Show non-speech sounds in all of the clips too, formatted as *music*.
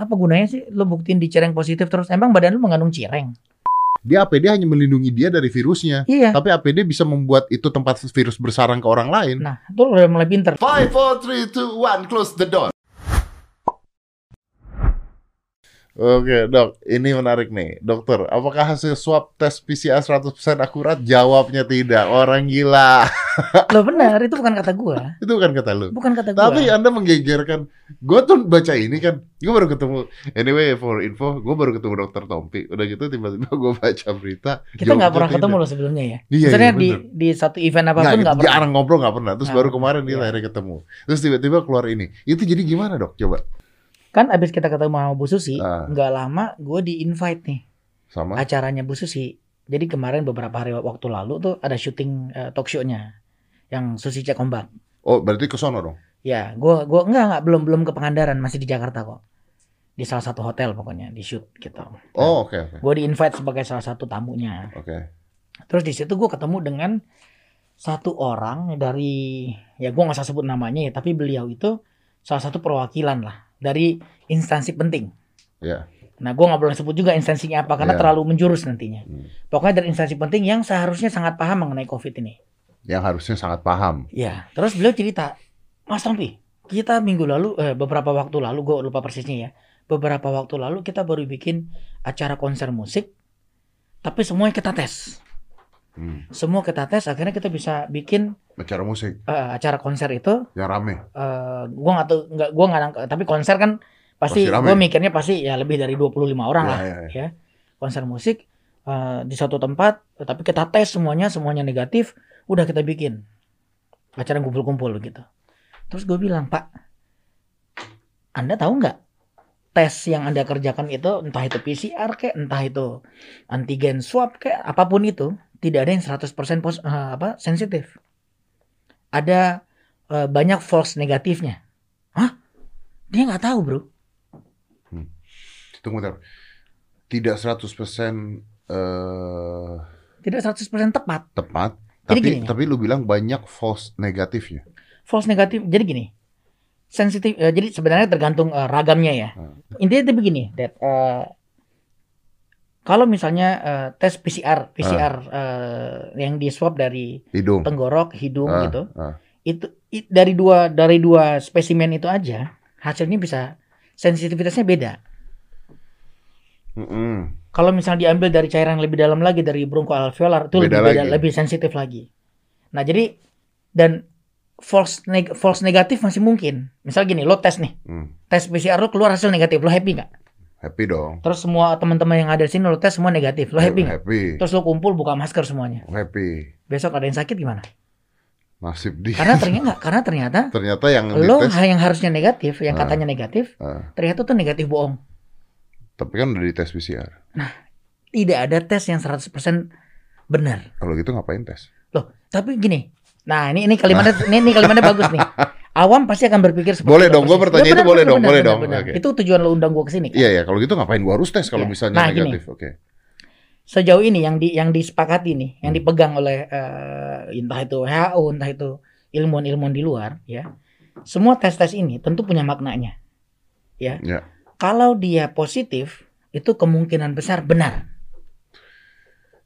Apa gunanya sih lo buktiin di cireng positif terus? Emang badan lu mengandung cireng? Dia APD hanya melindungi dia dari virusnya. Iya. Tapi APD bisa membuat itu tempat virus bersarang ke orang lain. Nah, itu udah mulai pinter. Five, four, three, two, one, close the door. Oke dok, ini menarik nih. Dokter, apakah hasil swab tes PCR 100% akurat? Jawabnya tidak, orang gila. *laughs* Lo benar, itu bukan kata gua. Itu kan kata lu. Bukan kata gua. Tapi Anda menggegerkan. Gue tuh baca ini kan. Gue baru ketemu. Anyway for info Gue baru ketemu dokter Tompi. Udah gitu tiba-tiba *laughs* gue baca berita. Kita nggak pernah ketemu loh sebelumnya ya. Iya, Misalnya iya, di di satu event apa pun nggak pernah. jarang ngobrol nggak pernah. Terus Nggak. baru kemarin dia Iya. akhirnya ketemu. Terus tiba-tiba keluar ini. Itu jadi gimana dok? Coba Kan abis kita ketemu sama Bu Susi, Ah. nggak lama gue di invite nih Sama acaranya Bu Susi. Jadi kemarin beberapa hari waktu lalu tuh ada syuting eh, talk show-nya yang Susi Cek Ombak. Oh berarti ke sono dong? Ya, gua gua enggak enggak belum belum ke Pangandaran, masih di Jakarta kok. Di salah satu hotel pokoknya, di shoot gitu. Oh oke oke Gue di invite sebagai salah satu tamunya. Oke Terus di situ gue ketemu dengan satu orang dari ya gue nggak usah sebut namanya ya, tapi beliau itu salah satu perwakilan lah dari instansi penting. Ya. Nah, gue nggak boleh sebut juga instansinya apa karena Iya. terlalu menjurus nantinya. Hmm. Pokoknya dari instansi penting yang seharusnya sangat paham mengenai COVID ini. Yang harusnya sangat paham Ya, terus beliau cerita, Mas Tompi, kita minggu lalu, eh, beberapa waktu lalu, gue lupa persisnya ya, beberapa waktu lalu kita baru bikin acara konser musik, tapi semuanya kita tes. Hmm. Semua kita tes, akhirnya kita bisa bikin Acara musik eh, acara konser itu. Yang rame eh gua nggak tahu, nggak, gua nggak tapi konser kan pasti, Pasti gue mikirnya pasti ya lebih dari 25 orang Ya, lah, ya, ya. ya. Konser musik eh, di suatu tempat, tapi kita tes semuanya, semuanya negatif, udah kita bikin acara kumpul-kumpul gitu. Terus gue bilang, Pak, Anda tahu nggak tes yang Anda kerjakan itu entah itu PCR kayak entah itu antigen swab kayak apa pun itu tidak ada yang 100% pos, eh, apa sensitif. Ada eh, banyak false negatifnya. Hah? Dia nggak tahu, Bro. Tunggu bentar Tidak 100% eh, Tidak 100% tepat. tepat Jadi Tapi gini. tapi lu bilang banyak false negatifnya False negatif. Jadi gini. Sensitif eh, jadi sebenarnya tergantung eh, ragamnya ya. Hmm. Intinya itu begini, Dad. Eh, kalau misalnya eh, tes PCR, PCR eh, yang di swab dari Hidung tenggorok, hidung Ah, gitu, ah. itu i- dari dua dari dua spesimen itu aja hasilnya bisa sensitivitasnya beda. Mm-mm. Kalau misalnya diambil dari cairan yang lebih dalam lagi dari bronkoalveolar itu Beda lebih beda, lagi. lebih sensitif lagi. Nah, jadi dan false neg- false negatif masih mungkin. Misal gini, lo tes nih, Hmm. tes PCR lo keluar hasil negatif, lo happy nggak? Happy dong Terus semua teman-teman yang ada di sini lo tes semua negatif, lo happy nggak? Happy Terus lo kumpul buka masker semuanya. Happy Besok ada yang sakit gimana? Nasib dia Karena ternyata *laughs* karena ternyata Ternyata yang lo dites yang harusnya negatif, yang Ah. katanya negatif, ah, ternyata tuh negatif bohong. Tapi kan udah dites PCR Tidak ada tes yang 100% benar. Kalau gitu ngapain tes? Loh, tapi gini. Nah, ini ini kalimatnya ini, ini kalimatnya bagus nih. *laughs* Awam pasti akan berpikir seperti Boleh itu dong, persis. bertanya Ya, itu benar, boleh benar, dong, benar, boleh benar, dong. benar. Itu tujuan lo undang gua ke sini. kan? Iya ya kalau gitu ngapain gua harus tes kalau Iya. misalnya Nah, negatif Oke Sejauh ini yang di yang disepakati nih, yang Hmm. dipegang oleh eh, entah itu WHO, entah itu ilmuwan-ilmuwan di luar, ya. Semua tes-tes ini tentu punya maknanya. Ya. Ya. Kalau dia positif, itu kemungkinan besar benar,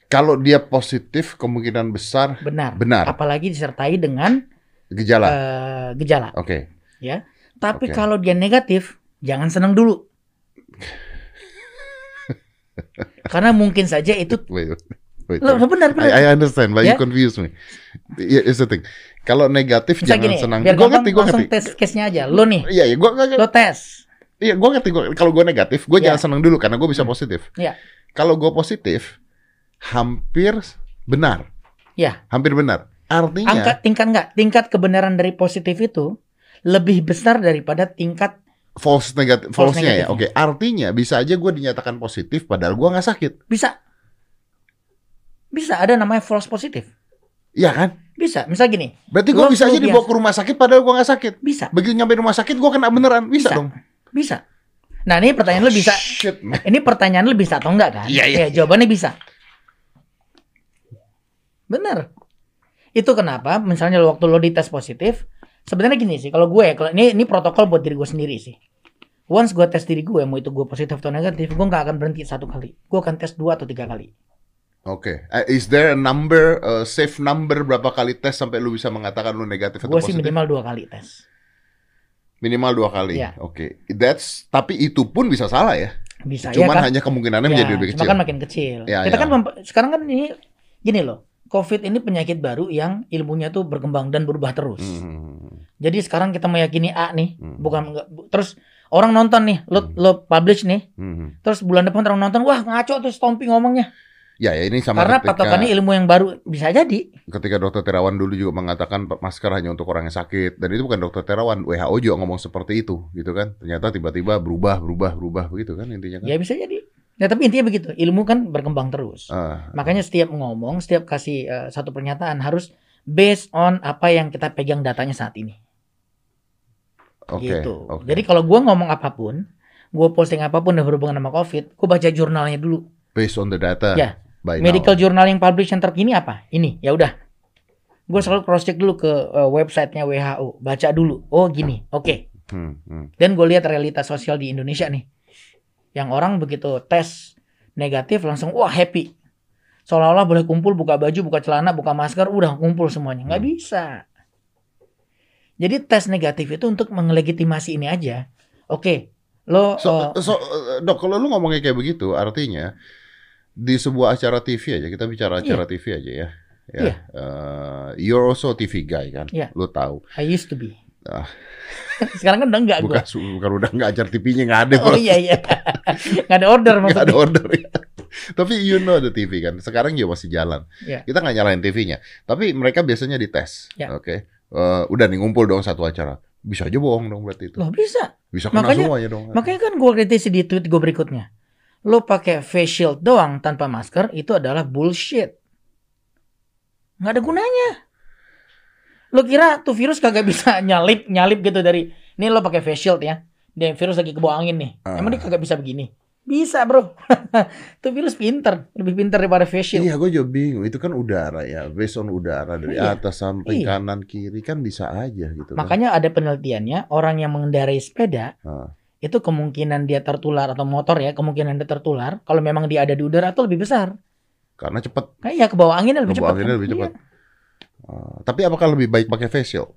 Kalau dia positif kemungkinan besar benar. benar Apalagi disertai dengan gejala eh, gejala. Oke Tapi Oke. kalau dia negatif, jangan senang dulu. *laughs* Karena mungkin saja itu Wait, wait, wait. benar benar. I, I understand, but you Ya. confuse me. Yeah, it's the thing. Kalau negatif Bisa jangan gini, senang. biar Gue ngerti, gue ngerti. tes case-nya aja. Lo nih, Iya, iya, gue nggak. lo tes. Iya, gue ngerti. Gua, kalau gue negatif, gue Ya. jangan senang dulu karena gue bisa Hmm. positif. Iya. Kalau gue positif, hampir benar, Ya, hampir benar. Artinya, angka tingkat enggak? Tingkat kebenaran dari positif itu lebih besar daripada tingkat false negatif, False false-nya ya. negatifnya. Oke, artinya bisa aja gue dinyatakan positif, padahal gue nggak sakit. bisa bisa ada namanya false positif. Iya kan? Bisa. Misal gini, Berarti gue bisa aja dibawa ke rumah sakit, padahal gue nggak sakit. bisa. Begitu nyampe rumah sakit, gue kena beneran. Bisa, Bisa. dong. Bisa. Nah, ini pertanyaan lo bisa. Shit, man. Ini pertanyaan lo bisa atau enggak kan? Iya, iya. Ya, jawabannya bisa. Bener. Itu kenapa misalnya lo- waktu lo dites positif, sebenarnya gini sih, kalau gue kalau ini ini protokol buat diri gue sendiri sih. Once gue tes diri gue, mau itu gue positif atau negatif, gue nggak akan berhenti satu kali. Gue akan tes dua atau tiga kali. Oke. Eh, is there a number, uh, safe number berapa kali tes sampai lu bisa mengatakan lu negatif atau Gue sih positif? minimal dua kali tes. Minimal dua kali. Iya. Oke. That's tapi itu pun bisa salah ya. Bisa Cuman ya kan? hanya kemungkinannya Ya, menjadi lebih cuma kecil. kan makin kecil. Ya, Kita ya. kan sekarang kan ini gini loh. COVID ini penyakit baru yang ilmunya tuh berkembang dan berubah terus. Hmm. Jadi sekarang kita meyakini A nih, Hmm. bukan nggak- bu- terus orang nonton nih, lo Hmm. lo publish nih, Hmm. terus bulan depan orang nonton, wah ngaco tuh Stomping ngomongnya. Ya, ya ini sama Karena ketika, patokannya ilmu yang baru bisa jadi. ketika dokter Terawan dulu juga mengatakan masker hanya untuk orang yang sakit dan itu bukan dokter Terawan WHO juga ngomong seperti itu gitu kan ternyata tiba-tiba berubah berubah berubah begitu kan intinya kan Ya bisa jadi. Ya tapi intinya begitu, ilmu kan berkembang terus. Ah, Makanya setiap ngomong, setiap kasih eh, satu pernyataan harus based on apa yang kita pegang datanya saat ini. oke gitu. oke. Jadi kalau gua ngomong apa pun, gua posting apa pun yang berhubungan sama COVID, gua baca jurnalnya dulu. based on the data Ya, by Medical now. journal yang publish yang terkini apa? Ini, ya udah. Gue selalu cross check dulu ke eh, websitenya WHO, baca dulu. Oh gini, oke. Hmm, hmm. Dan gue lihat realitas sosial di Indonesia nih, yang orang begitu tes negatif langsung wah happy. Seolah-olah boleh kumpul, buka baju, buka celana, buka masker, udah kumpul semuanya. Nggak Hmm. bisa. Jadi tes negatif itu untuk mengelegitimasi ini aja. Oke, lo So, eh, so, dok kalau lu ngomongnya kayak begitu artinya di sebuah acara TV aja kita bicara acara TV aja ya. Ya, Iya. eh, you're also TV guy kan, Iya. lu tahu. I used to be. Ah. *laughs* Sekarang kan udah enggak. Bukan, su- bukan udah nggak acara TV-nya nggak ada, Oh bro. iya iya. *laughs* Ada order nggak ada maksudnya. order. Tapi you know the TV kan, sekarang juga masih jalan. Iya. Kita nggak nyalain TV-nya, tapi mereka biasanya dites, Ya. oke? Eh, udah nih ngumpul dong satu acara, bisa aja bohong dong berarti itu. Loh bisa. Bisa kena makanya- semuanya dong. Makanya kan gue kritisi di tweet gue berikutnya. Lo pakai face shield doang tanpa masker itu adalah bullshit. Nggak ada gunanya. Lo kira tuh virus kagak bisa *laughs* nyalip nyalip gitu dari ini lo pakai face shield ya. Dan virus lagi ke bawah angin nih. Ah. Emang dia kagak bisa begini? Bisa bro. *laughs* tuh virus pinter, lebih pinter daripada face shield. Iya, gue juga bingung. Itu kan udara ya, based on udara dari Iya. atas sampai Iya. kanan kiri kan bisa aja gitu. kan. Makanya ada penelitiannya orang yang mengendarai sepeda Ah. itu kemungkinan dia tertular atau motor ya kemungkinan dia tertular kalau memang dia ada di udara itu lebih besar. Karena cepet, Kayak ya ke bawah anginnya lebih cepat. kan? lebih Iya. Ah, tapi apakah lebih baik pakai face shield?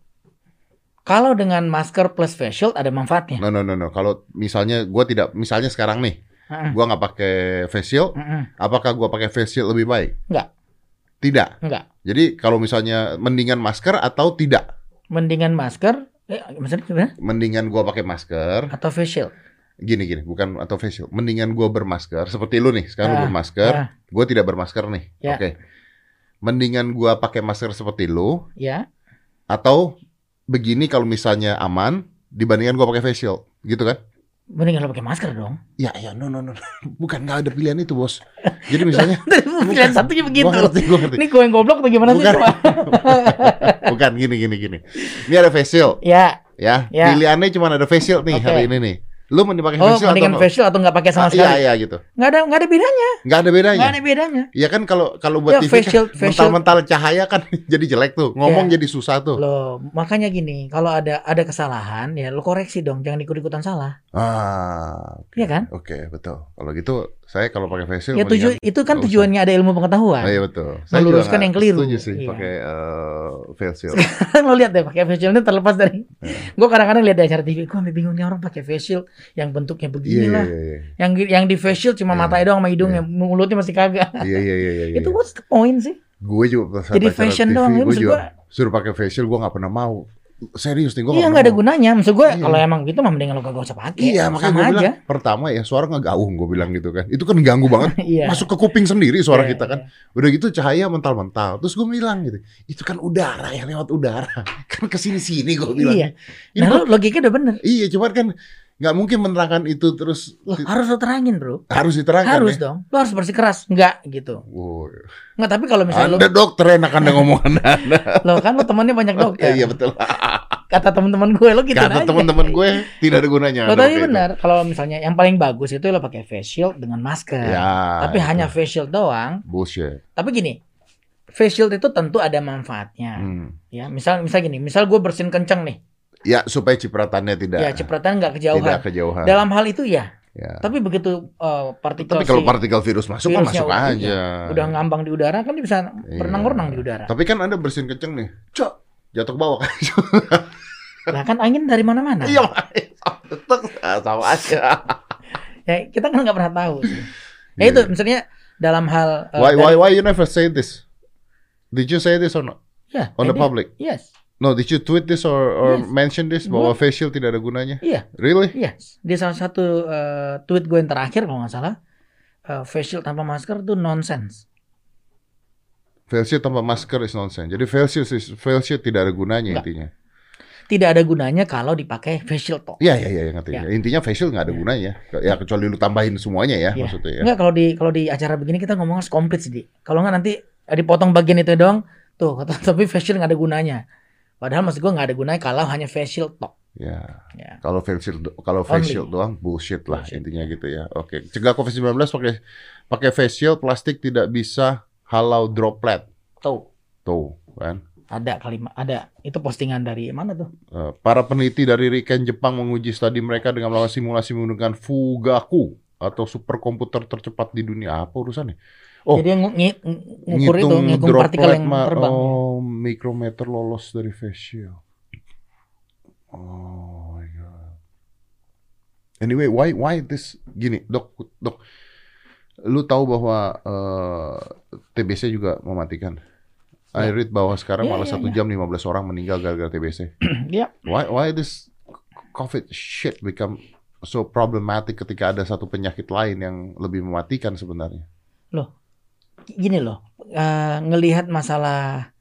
Kalau dengan masker plus face shield ada manfaatnya. No, no, no, no. Kalau misalnya gue tidak, misalnya sekarang nih, Heeh. gue nggak pakai face shield, Heeh. apakah gue pakai face shield lebih baik? Nggak. Tidak. Enggak. Jadi kalau misalnya mendingan masker atau tidak? Mendingan masker eh, maksudnya gimana? Mendingan gua pakai masker, Atau face shield. gini gini, bukan atau facial. Mendingan gua bermasker seperti lu nih, sekarang lu Ah, bermasker, ah. gua tidak bermasker nih. Ya. Oke. Mendingan gua pakai masker seperti lu Ya. atau begini kalau misalnya aman dibandingkan gua pakai facial, gitu kan? Mendingan lo pakai masker dong. Ya, ya, no, no, no. *laughs* Bukan nggak ada pilihan itu, bos. Jadi misalnya, *laughs* Pilihan satunya begitu. gua ngerti, gua ngerti. Ini gue yang goblok atau gimana Bukan. sih? *laughs* Bukan gini, gini, gini. Ini ada facial, ya. ya. Ya. Pilihannya cuma ada facial nih Oke. hari ini nih. Lu mending pakai Oh, facial mendingan atau face shield atau nggak pakai sama Ah, sekali? Iya, iya gitu. Nggak ada nggak ada bedanya. Nggak ada bedanya. Nggak ada bedanya. Ya kan kalau kalau buat Ya, TV face kan face shield. mental-mental cahaya kan *laughs* jadi jelek tuh. Ngomong Ya. jadi susah tuh. Loh, makanya gini, kalau ada ada kesalahan ya lo koreksi dong, jangan ikut-ikutan salah. Ah. Iya kan? Oke, betul. Kalau gitu saya kalau pakai face shield Ya tuju, itu kan tujuannya ada ilmu pengetahuan. Oh, iya betul. Meluruskan juga yang keliru. Setuju sih Iya. pakai eh, face shield. *laughs* lo lihat deh pakai ini terlepas dari Iya. gue kadang-kadang lihat di acara TV gue bingung nih orang pakai face shield yang bentuknya Iya, begini iya, lah iya, iya. yang yang di face shield cuma Iya. matanya doang sama hidungnya Iya. mulutnya masih kagak Iya, iya, iya, iya, iya. itu what's the point sih Gue juga pas Jadi fashion TV, doang, ya, gue juga suruh pakai face shield gue nggak pernah mau. Serius nih, gue iya nggak ada gunanya maksud gue Iya. kalau emang gitu mah mendingan lo kagak usah pakai Iya, makanya gue aja bilang pertama ya suara ngegaung gue bilang gitu kan. Itu kan ganggu banget. *laughs* iya Masuk ke kuping sendiri suara Iya, kita kan. iya. Udah gitu cahaya mental-mental. Terus gue bilang gitu, itu kan udara yang lewat udara. *laughs* Kan ke sini-sini gue bilang. iya nah lo logiknya udah bener iya, cuman kan nggak mungkin menerangkan itu terus lo harus lo terangin bro harus diterangkan harus ya. dong lo harus bersikeras enggak gitu Wow. nggak tapi kalau misalnya lo Anda dokter enak Anda ngomongan Anda. *laughs* lo kan lo temannya banyak dokter iya betul. *laughs* kata teman-teman gue lo gitu Kata teman-teman gue tidak ada gunanya. Lo tadi benar, kalau misalnya yang paling bagus itu lo pakai face shield dengan masker. Ya. Tapi itu hanya face shield doang. bullshit. Tapi gini, face shield itu tentu ada manfaatnya. Hmm. Ya, misal misal gini, misal gue bersin kenceng nih, Ya supaya cipratannya tidak Ya cipratan nggak kejauhan. tidak kejauhan. Dalam hal itu ya. Ya. Tapi begitu uh, partikel Tapi kalau si- partikel virus masuk kan masuk udah- aja. iya, udah ngambang di udara kan dia bisa Iya. berenang-berenang di udara. Tapi kan Anda bersin kenceng nih. Cok, jatuh ke bawah kan. *laughs* Lah kan angin dari mana-mana. Iya, tetep sama aja. Ya kita kan nggak pernah tahu. Sih. Ya Iya. itu misalnya dalam hal uh, Why dari- why why you never say this? Did you say this or not? Ya, On the ini- public? Yes. No, did you tweet this or or Yes. mention this bahwa facial tidak ada gunanya? Iya. Really? Yes. Di salah satu uh, tweet gue yang terakhir kalau nggak salah, uh, facial tanpa masker itu nonsense. Facial tanpa masker is nonsense. Jadi facial is- facial tidak ada gunanya Nggak. intinya. Tidak ada gunanya kalau dipakai facial talk. Iya iya iya ngerti. Ya. Intinya facial nggak ada Ya. gunanya. Ya kecuali lu tambahin semuanya ya Iya. maksudnya ya. Enggak kalau di kalau di acara begini kita ngomong harus komplit sih. Di. Kalau nggak nanti eh, dipotong bagian itu doang, tuh *laughs* tapi facial nggak ada gunanya. Padahal maksud gue nggak ada gunanya kalau hanya facial talk. Ya. Ya. Kalau facial kalau Only. facial doang bullshit lah Bullshit. intinya gitu ya. Oke. Cegah COVID-19 pakai pakai facial plastik tidak bisa halau droplet. Tuh Tuh kan. ada kalimat ada itu postingan dari mana tuh? Eh, para peneliti dari Riken Jepang menguji studi mereka dengan melakukan simulasi menggunakan Fugaku atau superkomputer tercepat di dunia. Apa urusannya? Oh, Jadi yang ng- ngukur itu Ngitung partikel yang terbang. Oh, mikrometer lolos dari facial. Oh my god. Anyway, why why this gini, dok, dok, lu tahu bahwa eh, TBC juga mematikan. I read bahwa sekarang Ya, malah ya, satu ya. jam 15 orang meninggal gara-gara TBC. Iya. *clears throat* Why why this COVID shit become so problematic ketika ada satu penyakit lain yang lebih mematikan sebenarnya? Gini loh, eh, ngelihat masalah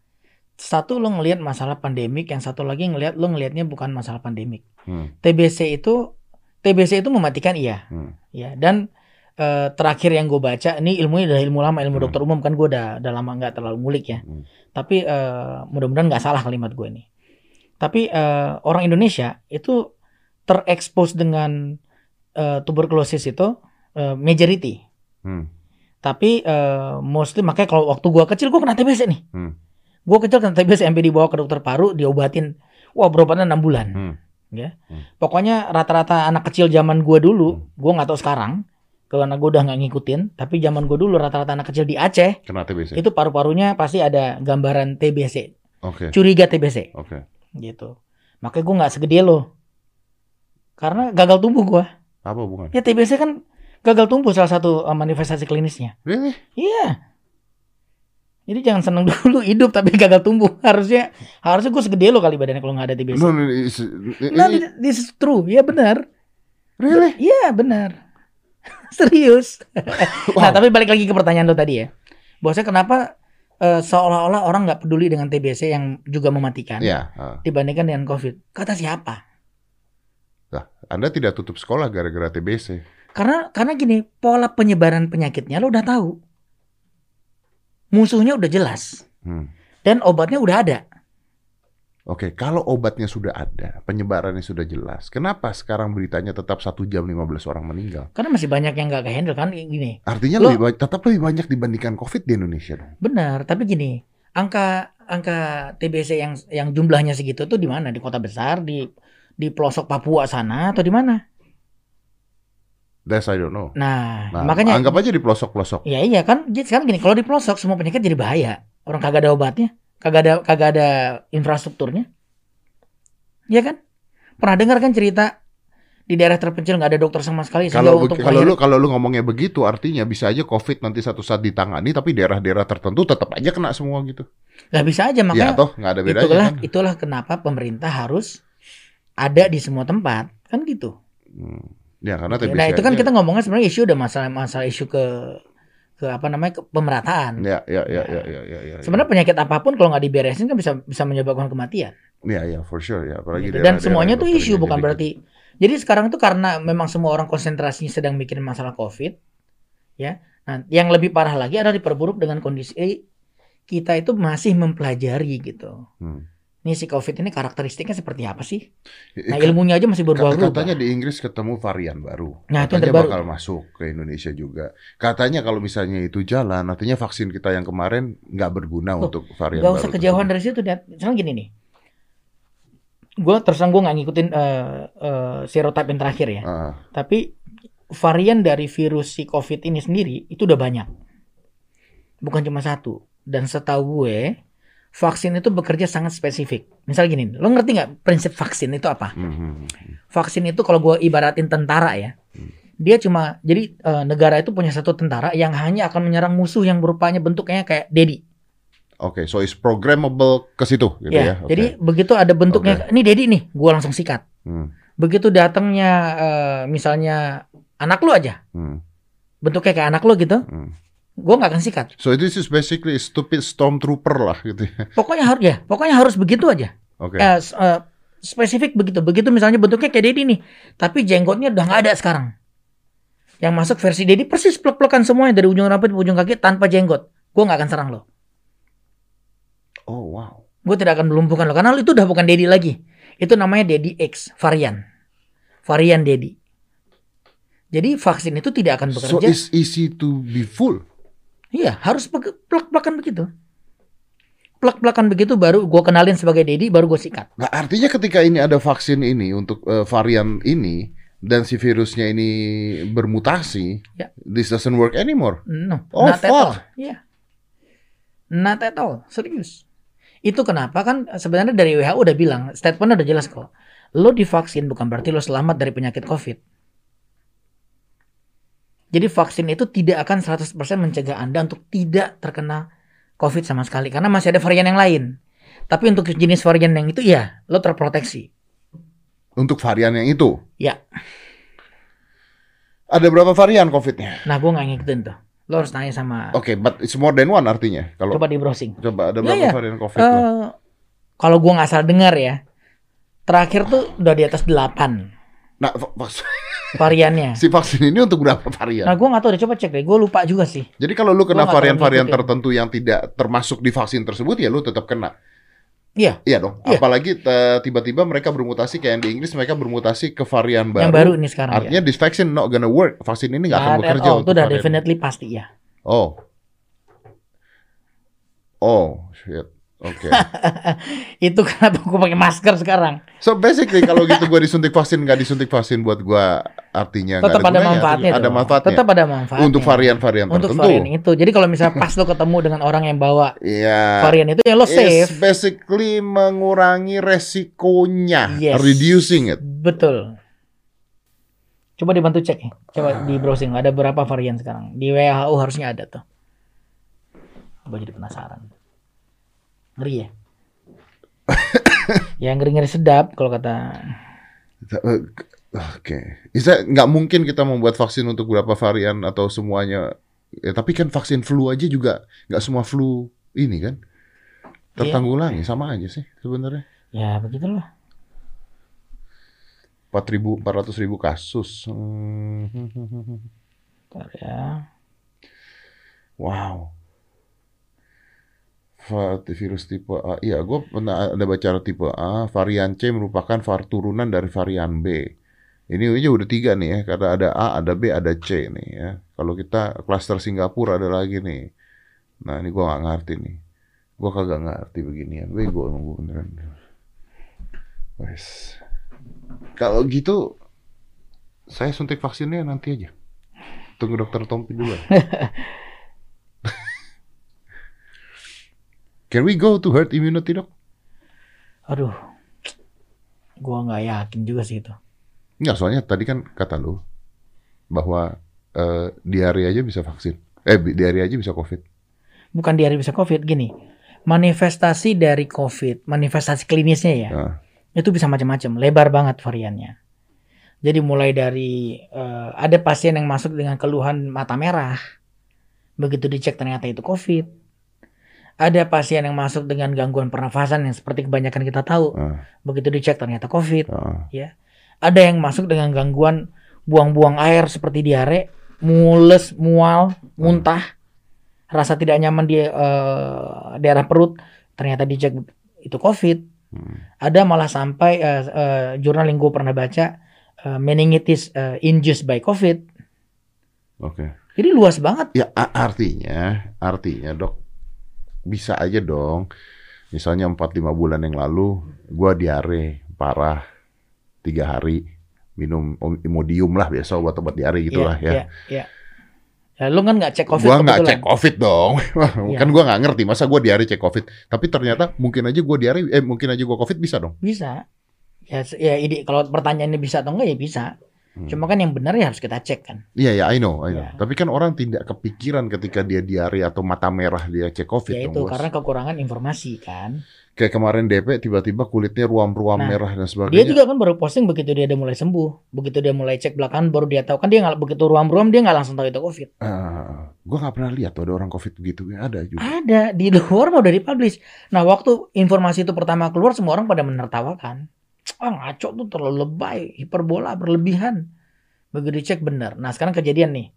satu lo ngelihat masalah pandemik, yang satu lagi ngelihat lo ngelihatnya bukan masalah pandemik. Hmm. TBC itu TBC itu mematikan iya, Hmm. ya dan eh, terakhir yang gue baca ini ilmunya udah ilmu lama ilmu Hmm. dokter umum kan gue udah udah lama nggak terlalu ngulik ya, Hmm. tapi eh, mudah-mudahan nggak salah kalimat gue ini. Tapi eh, orang Indonesia itu terekspos dengan eh, tuberkulosis itu eh, majority. Hmm. Tapi eh, mostly makanya kalau waktu gua kecil gua kena TBC nih. Hmm. Gua kecil kena TBC sampai dibawa ke dokter paru, diobatin. Wah, berobatnya 6 bulan. Hmm. Ya. Hmm. Pokoknya rata-rata anak kecil zaman gua dulu, Hmm. gua nggak tahu sekarang. Karena gua udah nggak ngikutin, tapi zaman gua dulu rata-rata anak kecil di Aceh Kena TBC. itu paru-parunya pasti ada gambaran TBC, Oke. curiga TBC Oke. gitu. Makanya gua nggak segede lo. Karena gagal tumbuh gua. Apa hubungan? Ya TBC kan gagal tumbuh salah satu eh, manifestasi klinisnya. Really? Iya. Jadi jangan seneng *laughs* dulu hidup tapi gagal tumbuh. Harusnya harusnya gue segede lo kali badannya kalau nggak ada TBC. No, no, it's, Nah, ini- this is true. Iya benar. really? Iya benar. *laughs* Serius. *laughs* Nah, tapi balik lagi ke pertanyaan lo tadi ya. Bahwasanya kenapa eh, seolah-olah orang nggak peduli dengan TBC yang juga mematikan Ya, ah. dibandingkan dengan COVID. Kata siapa? Anda tidak tutup sekolah gara-gara TBC. Karena karena gini, pola penyebaran penyakitnya lo udah tahu. Musuhnya udah jelas Hmm. dan obatnya udah ada. Oke, kalau obatnya sudah ada, penyebarannya sudah jelas, kenapa sekarang beritanya tetap satu jam 15 orang meninggal? Karena masih banyak yang nggak kehandle kan gini. Artinya Lo- lebih tetap lebih banyak dibandingkan COVID di Indonesia dong. Benar, tapi gini, angka angka TBC yang yang jumlahnya segitu tuh di mana? Di kota besar, di di pelosok Papua sana atau di mana? That's I don't know. Nah, Nah, makanya anggap aja di pelosok-pelosok. ya iya kan, jadi sekarang gini, kalau di pelosok semua penyakit jadi bahaya. Orang kagak ada obatnya, kagak ada kagak ada infrastrukturnya. Iya kan? Pernah dengar kan cerita di daerah terpencil nggak ada dokter sama sekali Kalau untuk kalau lu kalau lu ngomongnya begitu, artinya bisa aja COVID nanti satu saat ditangani, tapi daerah-daerah tertentu tetap aja kena semua gitu. nggak bisa aja ya makanya toh nggak ada bedanya itulah kan? itulah kenapa pemerintah harus ada di semua tempat kan gitu. Hmm. Ya karena TBC. Nah itu kan kita ngomongnya sebenarnya isu udah masalah masalah isu ke ke apa namanya ke pemerataan. Ya ya ya ya ya ya. ya. Sebenarnya penyakit apa pun kalau nggak diberesin kan bisa bisa menyebabkan kematian. Ya ya for sure ya. Apalagi Gitu. Dan semuanya yang tuh isu bukan jadi- berarti. Jadi sekarang tuh karena memang semua orang konsentrasinya sedang mikirin masalah COVID, ya. Nah, yang lebih parah lagi adalah diperburuk dengan kondisi eh, kita itu masih mempelajari gitu. Hmm. Nih si COVID ini karakteristiknya seperti apa sih? Nah ilmunya aja masih berubah-ubah. Katanya di Inggris ketemu varian baru. Nah, itu katanya terbaru. bakal masuk ke Indonesia juga. Katanya kalau misalnya itu jalan, artinya vaksin kita yang kemarin nggak berguna Loh, untuk varian Gak baru. usah kejauhan dari situ. Misalnya gini nih. gue terus terang gue nggak ngikutin eh eh, serotype yang terakhir ya. Ah, Tapi varian dari virus si COVID ini sendiri itu udah banyak. Bukan cuma satu. Dan setahu gue, vaksin itu bekerja sangat spesifik. Misal gini, lo ngerti nggak prinsip vaksin itu apa? mhm. Vaksin itu kalau gue ibaratin tentara ya, dia cuma jadi eh, negara itu punya satu tentara yang hanya akan menyerang musuh yang berupanya bentuknya kayak Dedi. Oke, so it's programmable ke situ gitu ya. ya, Oke. jadi begitu ada bentuknya, ini Dedi nih, gue langsung sikat. Hmm, Begitu datangnya eh, misalnya anak lu aja, hmm, bentuknya kayak anak lu gitu, hmm. Gue nggak akan sikat. So this is basically stupid stormtrooper lah gitu ya. Pokoknya harus ya, pokoknya harus begitu aja. Oke. Eh, s- eh, spesifik begitu. Begitu misalnya bentuknya kayak Dedi nih, tapi jenggotnya udah nggak ada sekarang. Yang masuk versi Dedi persis plek-plekan semuanya dari ujung rambut ke ujung kaki tanpa jenggot. Gue nggak akan serang lo. Oh wow. Gue tidak akan melumpuhkan lo karena lo itu udah bukan Dedi lagi. Itu namanya Dedi X varian, varian Dedi. Jadi vaksin itu tidak akan So bekerja. it's easy to be full. Iya, harus plek-plekan begitu. Plek-plekan begitu baru gue kenalin sebagai Dedi, baru gue sikat. Nah, artinya ketika ini ada vaksin ini untuk eh, varian ini dan si virusnya ini bermutasi, Ya. this doesn't work anymore. No, Oh, not at all. fuck. Iya. Not at all, serius. Itu kenapa kan sebenarnya dari WHO udah bilang, statementnya udah jelas kok. Lo divaksin bukan berarti lo selamat dari penyakit COVID. Jadi vaksin itu tidak akan 100% mencegah Anda untuk tidak terkena COVID sama sekali. Karena masih ada varian yang lain. Tapi untuk jenis varian yang itu ya, lo terproteksi. Untuk varian yang itu. Ya, Ada berapa varian COVID-nya? nah gue nggak ngikutin tuh. Lo harus tanya sama, Oke, but it's more than one artinya. Kalau coba coba, di browsing. ada Ya, berapa ya. varian COVID? Eh, kalau gua nggak salah dengar ya, terakhir tuh udah di atas 8 Nah, va- vaks- variannya. *laughs* si vaksin ini untuk berapa varian? Nah, gua nggak tahu deh, coba cek deh. Gua lupa juga sih. Jadi kalau lu kena varian-varian tertentu yang tidak termasuk di vaksin tersebut ya lu tetap kena. Iya, Iya dong. Iya. Apalagi tiba-tiba mereka bermutasi kayak yang di Inggris mereka bermutasi ke varian baru. yang baru ini sekarang Artinya this vaccine not gonna work. Vaksin ini nggak akan bekerja untuk Itu udah varian. definitely pasti ya. Oh. Oh, shit. Oke. *laughs* Itu kenapa gua pakai masker sekarang. So basically kalau gitu gua disuntik vaksin nggak disuntik vaksin buat gua artinya Tetap ada gunanya. manfaatnya. Ada dong. manfaatnya. Tetap ada manfaatnya. Untuk varian-varian Untuk tertentu. varian itu. Jadi kalau misalnya pas lo ketemu dengan orang yang bawa Iya. varian itu ya lo It's safe. basically mengurangi resikonya, Yes. reducing it. Betul. Coba dibantu cek ya. Coba di browsing ada berapa varian sekarang. Di WHO harusnya ada tuh. Coba jadi penasaran. Ngeri ya? *coughs* ya ngeri-ngeri sedap kalau kata Uh, Oke, Bisa nggak mungkin kita membuat vaksin untuk beberapa varian atau semuanya. Ya, tapi kan vaksin flu aja juga nggak semua flu ini kan tertanggulangi sama aja sih sebenarnya. ya begitulah. 4.000 400 ribu kasus. Hmm. Bentar ya. Wow. Virus tipe A. Iya, gue pernah ada baca tipe A. Varian C merupakan var turunan dari varian B. Ini aja udah tiga nih ya, karena ada A, ada B, ada C nih ya. Kalau kita klaster Singapura ada lagi nih. Nah ini gue nggak ngerti nih. Gue kagak ngerti beginian. Emang gue beneran. Wes. Kalau gitu, saya suntik vaksinnya nanti aja. Tunggu dokter Tompi dulu. *laughs* Can we go to herd immunity dok? Aduh. Gua nggak yakin juga sih itu. Enggak, soalnya tadi kan kata lu bahwa eh, diare aja bisa vaksin. Eh, diare aja bisa COVID. Bukan di hari bisa COVID gini. Manifestasi dari COVID, manifestasi klinisnya ya. Nah, itu bisa macam-macam, lebar banget variannya. Jadi mulai dari eh, ada pasien yang masuk dengan keluhan mata merah, begitu dicek ternyata itu COVID. Ada pasien yang masuk dengan gangguan pernafasan yang seperti kebanyakan kita tahu, nah, begitu dicek ternyata COVID. nah. Ada yang masuk dengan gangguan buang-buang air seperti diare, mules, mual, muntah, rasa tidak nyaman di eh, daerah perut, ternyata dicek itu COVID. Hmm. Ada malah sampai eh, eh, jurnal yang gue pernah baca eh, meningitis eh, induced by COVID. Oke. Jadi luas banget. Ya artinya, artinya dok bisa aja dong. Misalnya 4-5 bulan yang lalu gua diare, parah tiga hari minum Imodium lah biasa obat-obat diare gitulah Iya, ya. iya, iya. Ya, lu kan nggak cek COVID Gua nggak cek COVID dong. *laughs* Iya. kan gua nggak ngerti masa gua diare cek COVID. Tapi ternyata mungkin aja gua diare eh mungkin aja gua COVID bisa dong. Bisa. Ya, ya ide kalau pertanyaannya bisa atau enggak ya bisa. Hmm. Cuma kan yang benar ya harus kita cek kan. Iya ya I know, I know. Iya. Tapi kan orang tidak kepikiran ketika dia diare atau mata merah dia cek COVID ya itu karena kekurangan informasi kan. Kayak kemarin DP tiba-tiba kulitnya ruam-ruam Nah, merah dan Dia sebagainya. juga kan baru posting begitu dia udah mulai sembuh, begitu dia mulai cek belakangan baru dia tahu kan dia nggak begitu ruam-ruam dia nggak langsung tahu itu COVID. Ah, gua nggak pernah lihat tuh ada orang COVID begitu. Ada juga. Ada di luar mau dari publish. Nah waktu informasi itu pertama keluar semua orang pada menertawakan. Ah ngaco tuh terlalu lebay, hiperbola berlebihan. Begitu dicek benar. Nah sekarang kejadian nih.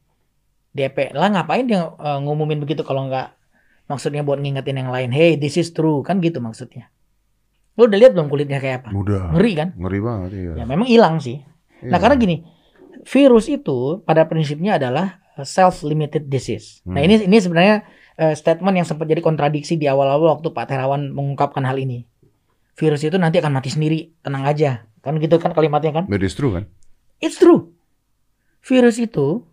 DP lah ngapain dia eh, ngumumin begitu kalau nggak maksudnya buat ngingetin yang lain. Hey this is true kan gitu maksudnya. Lu udah lihat belum kulitnya kayak apa? Mudah. Ngeri kan? Ngeri banget iya. Ya memang hilang sih. Iya. Nah karena gini, virus itu pada prinsipnya adalah self limited disease. Nah Hmm. ini ini sebenarnya eh, statement yang sempat jadi kontradiksi di awal-awal waktu Pak Terawan mengungkapkan hal ini. Virus itu nanti akan mati sendiri, tenang aja. Kan gitu kan kalimatnya kan? But it's true kan? It's true. Virus itu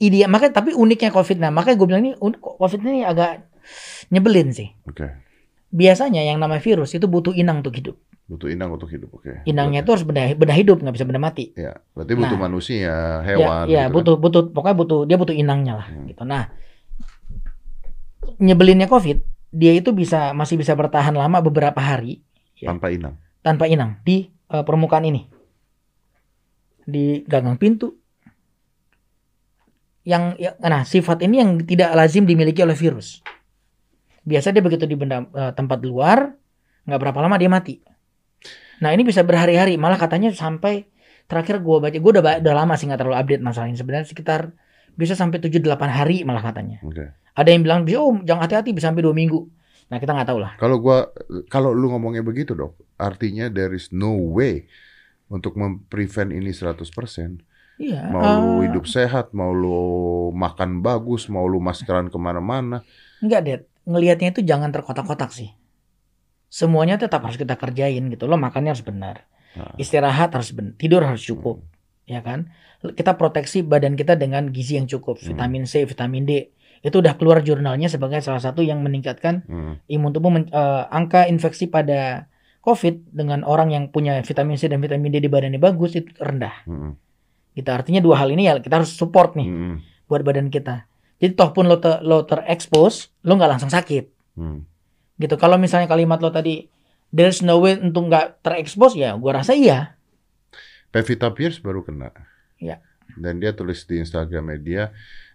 ide makanya tapi uniknya COVID nah makanya gue bilang ini COVID ini agak nyebelin sih. Oke. Biasanya yang namanya virus itu butuh inang untuk hidup. Butuh inang untuk hidup. Oke. Inangnya itu harus benda, benda hidup nggak bisa benda mati. Ya, berarti butuh Nah. manusia, hewan. ya, ya gitu butuh butuh pokoknya butuh dia butuh inangnya lah Hmm. gitu. Nah, nyebelinnya COVID, dia itu bisa masih bisa bertahan lama beberapa hari kan? Tanpa inang. tanpa inang di eh, permukaan ini. Di gagang pintu. Yang ya, nah, sifat ini yang tidak lazim dimiliki oleh virus. Biasa dia begitu di benda eh, tempat luar, nggak berapa lama dia mati. Nah, ini bisa berhari-hari, malah katanya sampai terakhir gua baca, gua udah, udah lama sih nggak terlalu update masalah ini. Sebenarnya sekitar bisa sampai 7-8 hari malah katanya. Oke. Ada yang bilang, oh jangan hati-hati bisa sampai dua minggu. Nah kita nggak tahu lah. Kalau gua kalau lu ngomongnya begitu, Dok, artinya there is no way untuk memprevent ini 100%. Iya. Mau lu eh, hidup sehat, mau lu makan bagus, mau lu maskeran ke mana-mana. Enggak, Dad. Ngelihatnya itu jangan terkotak-kotak sih. Semuanya tetap harus kita kerjain gitu. Lo makannya harus benar. Nah. Istirahat harus benar. Tidur harus cukup. Ya kan? Kita proteksi badan kita dengan gizi yang cukup. Hmm. Vitamin C, vitamin D. Itu udah keluar jurnalnya sebagai salah satu yang meningkatkan Hmm. imun tubuh. men- eh, angka infeksi pada COVID dengan orang yang punya vitamin C dan vitamin D di badannya bagus itu rendah. Hmm. Gitu. Artinya dua hal ini ya kita harus support nih Hmm. buat badan kita. Jadi toh pun lo, te- lo terekspos, lo nggak langsung sakit Hmm. gitu. Kalau misalnya kalimat lo tadi there's no way untuk nggak terekspos ya, gua rasa iya. Pevita Pierce baru kena. Ya. Dan dia tulis di Instagramnya dia,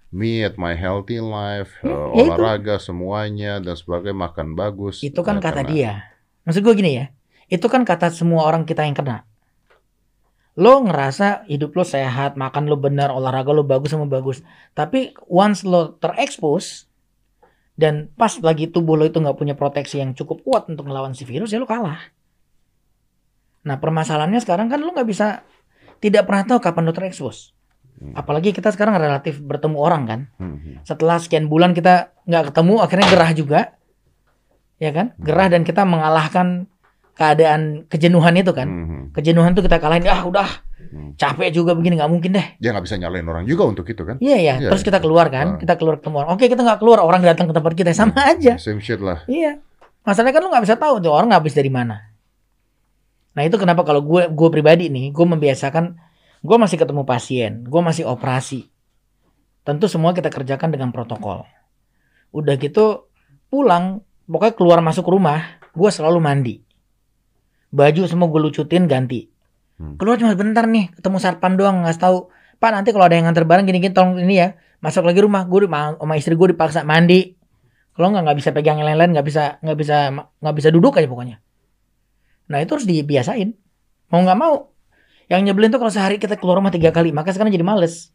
me at my healthy life, Ya, ya itu. olahraga semuanya dan sebagainya, makan bagus. Itu kan Nah, kata kena. dia. Maksud gue gini ya, itu kan kata semua orang kita yang kena. Lo ngerasa hidup lo sehat, makan lo benar, olahraga lo bagus sama bagus. Tapi once lo terekspos dan pas lagi tubuh lo itu nggak punya proteksi yang cukup kuat untuk melawan si virus ya lo kalah. Nah permasalahannya sekarang kan lo nggak bisa tidak pernah tahu kapan lo terekspos. Hmm. Apalagi kita sekarang relatif bertemu orang kan. Hmm, hmm. Setelah sekian bulan kita nggak ketemu, akhirnya gerah juga, ya kan? Gerah dan kita mengalahkan keadaan kejenuhan itu kan. Hmm, hmm. Kejenuhan itu kita kalahin, ah udah Hmm. capek juga begini nggak mungkin deh. Dia nggak bisa nyalain orang juga untuk itu kan? Iya ya. Iya. Terus kita keluar kan, Ah. kita keluar ketemu orang. Oke kita nggak keluar, orang datang ke tempat kita sama aja. Same shit lah. Iya. Masalahnya kan lu nggak bisa tahu tuh orang habis dari mana. Nah itu kenapa kalau gue gue pribadi nih, gue membiasakan, gue masih ketemu pasien, gue masih operasi. Tentu semua kita kerjakan dengan protokol. Udah gitu pulang, pokoknya keluar masuk rumah, gue selalu mandi. Baju semua gue lucutin ganti. Hmm. Keluar cuma bentar nih, ketemu satpam doang nggak tahu. Pak nanti kalau ada yang nganter barang gini-gini tolong ini ya, masuk lagi rumah gue sama istri gue dipaksa mandi. Kalau nggak nggak bisa pegang yang lain-lain, nggak bisa nggak bisa nggak bisa duduk aja pokoknya. Nah itu harus dibiasain. Mau nggak mau. Yang nyebelin tuh kalau sehari kita keluar rumah tiga kali, maka sekarang jadi males.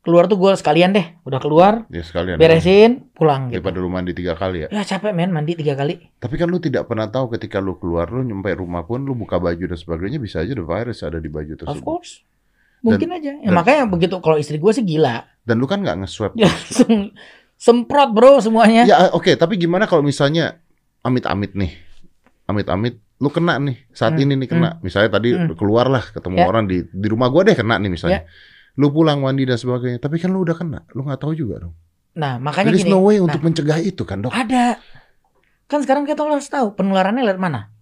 Keluar tuh gue sekalian deh, udah keluar, Dia sekalian. beresin, pulang gitu. Daripada lu mandi tiga kali ya. Ya capek men mandi tiga kali. Tapi kan lu tidak pernah tahu ketika lu keluar, lu nyampe rumah pun, lu buka baju dan sebagainya, bisa aja ada virus ada di baju Of tersebut. course. Mungkin aja. Ya, dan- makanya begitu kalau istri gue sih gila. Dan lu kan nggak nge-swab. Ya semprot bro semuanya. Ya oke, tapi gimana kalau misalnya amit-amit nih, amit-amit lu kena nih saat Hmm, ini nih kena. Misalnya tadi Hmm. keluar lah ketemu Ya. orang di di rumah gua deh kena nih misalnya. Lu pulang mandi dan sebagainya, tapi kan lu udah kena, lu nggak tahu juga dong. Nah, makanya There is gini. no way Nah, untuk mencegah itu kan dok. Ada. Kan sekarang kita harus tahu penularannya lewat mana?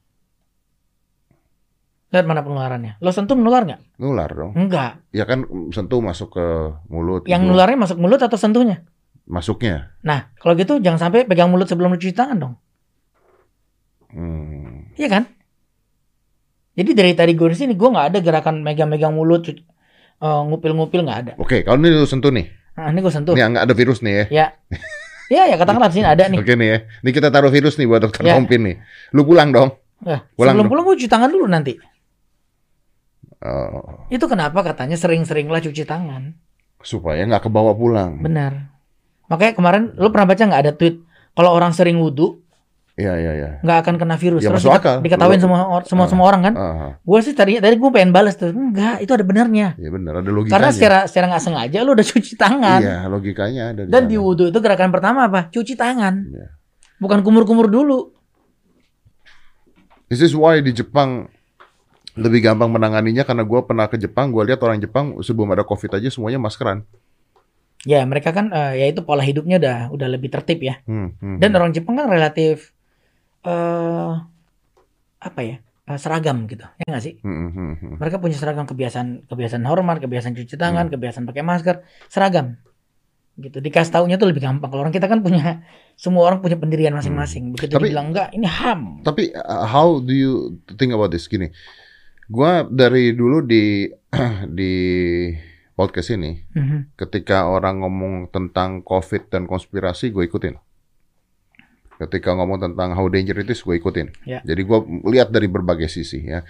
Lewat mana penularannya? Lo sentuh menular nggak? Nular dong. Enggak. Ya kan sentuh masuk ke mulut. Yang hidung. nularnya masuk mulut atau sentuhnya? masuknya. Nah, kalau gitu jangan sampai pegang mulut sebelum lu cuci tangan dong. Hmm. Iya kan? Jadi dari tadi gue di sini gue nggak ada gerakan megang-megang mulut, eh, ngupil-ngupil nggak ada. Oke, kalau ini lu sentuh nih, Nah, ini gue sentuh. ini nggak ada virus nih ya. Ya. Ya, ya katakanlah di sini ada nih. Oke nih ya. Ini kita taruh virus nih buat dokter Ya. Kompin nih. Lu pulang dong. Nah, Pulang sebelum dong. pulang gue cuci tangan dulu nanti. Oh, Itu kenapa katanya sering-seringlah cuci tangan. supaya nggak kebawa pulang. Benar. Makanya kemarin lu pernah baca nggak ada tweet kalau orang sering wudhu Iya iya iya. nggak akan kena virus. Ya, Terus masuk akal. diketawain Lu- semua or- semua Ah. semua orang kan. Ah, Gue sih tadi tadi gue pengen balas tuh. Enggak, itu ada benernya. ya benar ada logikanya. Karena secara secara nggak sengaja lu udah cuci tangan. Iya, logikanya ada di Dan sana. di wudhu itu gerakan pertama apa? Cuci tangan. Iya. Bukan kumur-kumur dulu. This is why di Jepang lebih gampang menanganinya karena gua pernah ke Jepang, gua lihat orang Jepang sebelum ada Covid aja semuanya maskeran. Ya mereka kan eh, ya itu pola hidupnya udah udah lebih tertib ya. Hmm, hmm, Dan hmm. orang Jepang kan relatif eh apa ya eh, seragam gitu ya nggak sih? Hmm, hmm, hmm. Mereka punya seragam kebiasaan kebiasaan hormat, kebiasaan cuci tangan, Hmm. kebiasaan pakai masker, seragam. Gitu. Dikasih taunya tuh lebih gampang. Kalau orang kita kan punya semua orang punya pendirian masing-masing. Begitu Hmm. Tapi- dibilang enggak, ini ham. Tapi uh, how do you think about this? Gini, gua dari dulu di *clears throat* di podcast ini, Mhm. ketika orang ngomong tentang COVID dan konspirasi, gue ikutin. Ketika ngomong tentang how dangerous it is, gue ikutin. Ya. Jadi gue lihat dari berbagai sisi ya.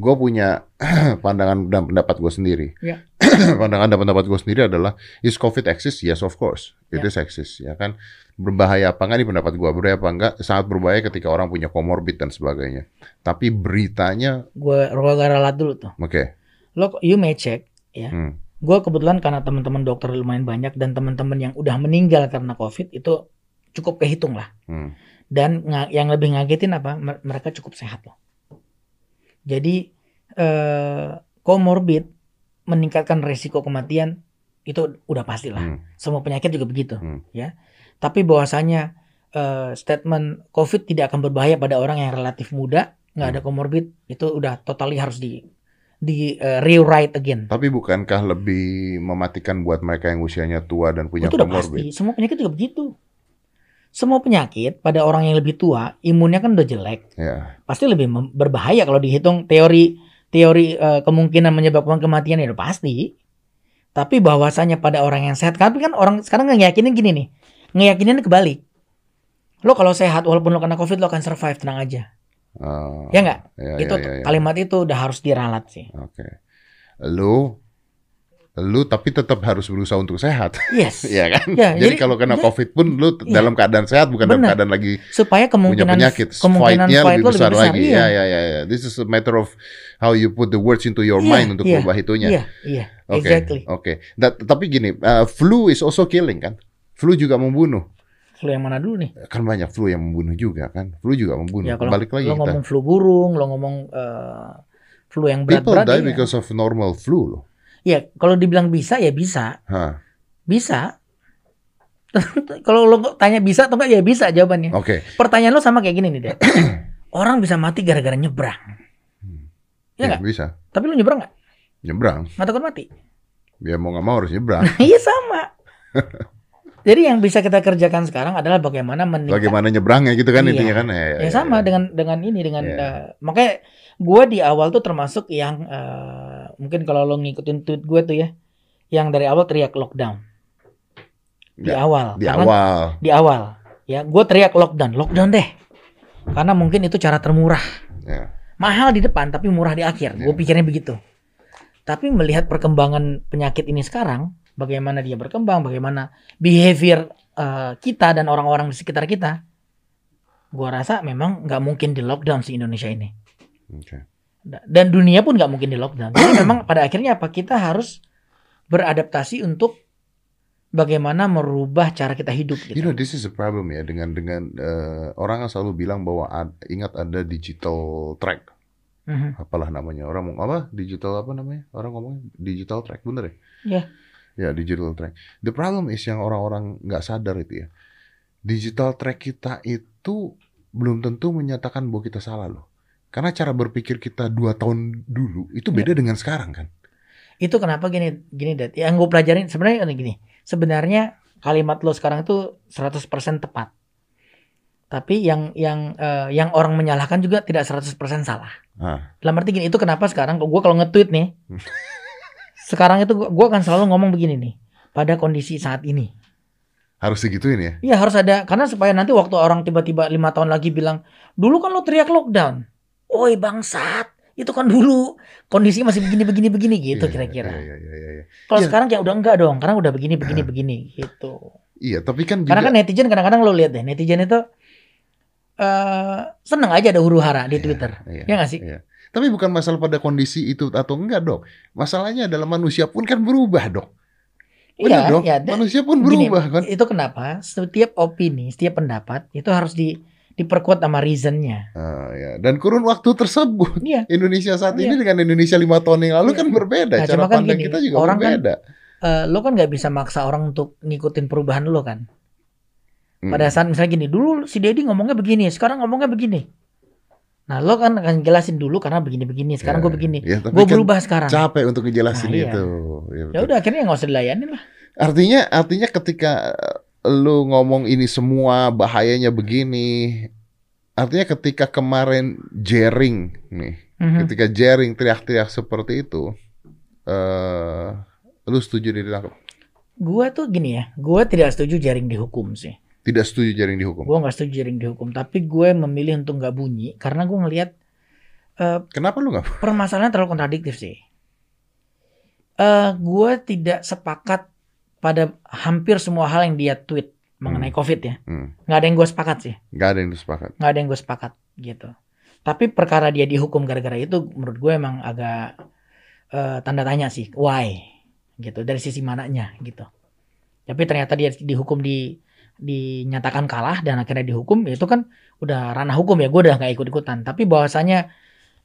Gue punya *clears throat* pandangan dan pendapat gue sendiri. Ya. *clears throat* pandangan dan pendapat gue sendiri adalah is COVID exist? Yes of course, it Ya. is exist ya kan. Berbahaya apa enggak? Ini pendapat gue berbahaya apa enggak? Sangat berbahaya ketika orang punya comorbid dan sebagainya. Tapi beritanya, Gue gue ralat dulu tuh. oke. Lo you may check ya. Hmm. Gue kebetulan karena teman-teman dokter lumayan banyak dan teman-teman yang udah meninggal karena COVID itu cukup kehitung lah. Hmm. Dan yang lebih ngagetin apa? Mer- Mereka cukup sehat loh. Jadi eh comorbid meningkatkan resiko kematian itu udah pasti lah. Hmm. Semua penyakit juga begitu, Hmm. ya. Tapi bahwasanya eh, statement COVID tidak akan berbahaya pada orang yang relatif muda, nggak Hmm. ada comorbid, itu udah totally harus di di eh, rewrite again. Tapi bukankah lebih mematikan buat mereka yang usianya tua dan punya itu udah comorbid? pasti. Semua penyakit juga begitu. Semua penyakit pada orang yang lebih tua, imunnya kan udah jelek. Ya. Pasti lebih berbahaya kalau dihitung teori teori eh, kemungkinan menyebabkan kematian itu pasti. Tapi bahwasanya pada orang yang sehat, tapi kan orang sekarang nggak ngeyakinin gini nih, ngeyakinin kebalik. Lo kalau sehat walaupun lo kena covid lo akan survive tenang aja. Oh, Ya nggak? ya, itu ya, ya, ya. kalimat itu udah harus diralat sih. Oke. Lu lu tapi tetap harus berusaha untuk sehat, Yes. *laughs* ya kan? Ya, jadi, jadi- kalau kena ya- COVID pun lu ya. dalam keadaan sehat bukan dalam Benar. keadaan lagi Supaya punya kemungkinan penyakit. kemungkinan Fight-nya fight lebih besar, lagi. Iya. Ya, ya, ya, ya. This is a matter of how you put the words into your Iya, mind untuk iya, merubah itunya. Iya, iya, Oke, exactly. Oke. Da- Tapi gini, uh, flu is also killing kan? Flu juga membunuh. Flu yang mana dulu nih? Kan banyak flu yang membunuh juga kan? Flu juga membunuh. Ya kalau Balik lagi lo kita. ngomong flu burung, lo ngomong eh, flu yang People berat-berat die ya. because of normal flu loh. Ya, kalau dibilang bisa ya bisa, Hah. bisa. *laughs* kalau lo tanya bisa atau enggak ya bisa jawabannya. Oke. Pertanyaan lo sama kayak gini nih, Dek. *clears throat* Orang bisa mati gara-gara nyebrang. Ya Ya, nggak? bisa. Tapi lo nyebrang nggak? Nyebrang. Nggak takut mati? Ya mau nggak mau harus nyebrang. *laughs* Iya sama. *laughs* Jadi yang bisa kita kerjakan sekarang adalah bagaimana meningkat. Bagaimana nyebrangnya gitu kan Iya. intinya kan? Ya, Ya sama dengan dengan ini dengan Iya. eh, makanya gue di awal tuh termasuk yang eh, mungkin kalau lo ngikutin tweet gue tuh ya, yang dari awal teriak lockdown di Ya, awal. Di Karena- awal. Di awal. Ya, gue teriak lockdown, lockdown deh. Karena mungkin itu cara termurah. Ya. Mahal di depan tapi murah di akhir. Gue Iya. pikirnya begitu. Tapi melihat perkembangan penyakit ini sekarang, bagaimana dia berkembang, bagaimana behavior eh, kita dan orang-orang di sekitar kita, gue rasa memang nggak mungkin di lockdown si Indonesia ini. Oke. Da- Dan dunia pun nggak mungkin di lockdown. Jadi memang *clears throat* pada akhirnya apa? Kita harus beradaptasi untuk bagaimana merubah cara kita hidup gitu. You know, this is a problem ya dengan dengan eh, orang yang selalu bilang bahwa ad- ingat ada digital track, Mhm. apalah namanya orang mau apa digital apa namanya orang ngomong digital track bener ya? Iya. Ya digital track. The problem is yang orang-orang nggak sadar itu ya. Digital track kita itu belum tentu menyatakan bahwa kita salah loh. Karena cara berpikir kita dua tahun dulu itu beda dengan sekarang kan. Itu kenapa gini gini Dad. Yang gue pelajarin sebenarnya gini. Sebenarnya kalimat lo sekarang itu 100% tepat. Tapi yang yang eh, yang orang menyalahkan juga tidak 100% salah. Ah, Dalam arti gini, itu kenapa sekarang gue kalau nge-tweet nih, *laughs* sekarang itu gue akan selalu ngomong begini nih, pada kondisi saat ini. harus segituin ya. Iya harus ada, karena supaya nanti waktu orang tiba-tiba lima tahun lagi bilang, dulu kan lo teriak lockdown. Oi bangsat, itu kan dulu kondisi masih begini-begini begini gitu Iya, kira-kira. Iya, iya, iya, iya. Kalau Iya. sekarang ya udah enggak dong, karena udah begini-begini begini gitu. Iya, tapi kan juga Karena kan netizen kadang-kadang lo lihat deh, netizen itu eh seneng aja ada huru hara di Iya, Twitter. iya, Ya nggak sih? iya. Tapi bukan masalah pada kondisi itu atau enggak dok. Masalahnya adalah manusia pun kan berubah dok. Benar Iya, dok. iya. dan- manusia pun Gini, berubah kan. Itu kenapa setiap opini, setiap pendapat itu harus di diperkuat sama reasonnya. Ah, ya. Dan kurun waktu tersebut Iya. Indonesia saat Iya. ini dengan Indonesia lima tahun yang lalu Iya. kan berbeda. Nah, Cara cuma kan pandang gini, kita juga orang kan berbeda. Eh, lo kan nggak bisa maksa orang untuk ngikutin perubahan lo kan. Hmm. Pada saat misalnya gini, dulu si Dedi ngomongnya begini, sekarang ngomongnya begini. Nah lo kan akan jelasin dulu karena begini-begini, sekarang Ya, gue begini. ya, Gue kan berubah sekarang. capek untuk ngejelasin Nah, iya. itu. Ya, Ya udah akhirnya nggak usah dilayanin lah. Artinya artinya ketika eh, lu ngomong ini semua bahayanya begini, artinya ketika kemarin jaring nih, Mhm. ketika jaring teriak-teriak seperti itu, eh lu setuju ditangkap? Gue tuh gini ya, gue tidak setuju jaring dihukum sih. Tidak setuju jaring dihukum. Gue nggak setuju jaring dihukum, tapi gue memilih untuk nggak bunyi karena gue ngelihat eh, Kenapa lu nggak? permasalahan terlalu kontradiktif sih. Eh, gue tidak sepakat pada hampir semua hal yang dia tweet mengenai COVID ya. Hmm, Nggak ada yang gue sepakat sih. nggak ada yang sepakat. Nggak ada yang gue sepakat gitu. Tapi perkara dia dihukum gara-gara itu menurut gue emang agak eh, tanda tanya sih. Why? Gitu. Dari sisi mananya gitu. Tapi ternyata dia dihukum di dinyatakan kalah dan akhirnya dihukum ya itu kan udah ranah hukum ya gue udah nggak ikut ikutan tapi bahwasanya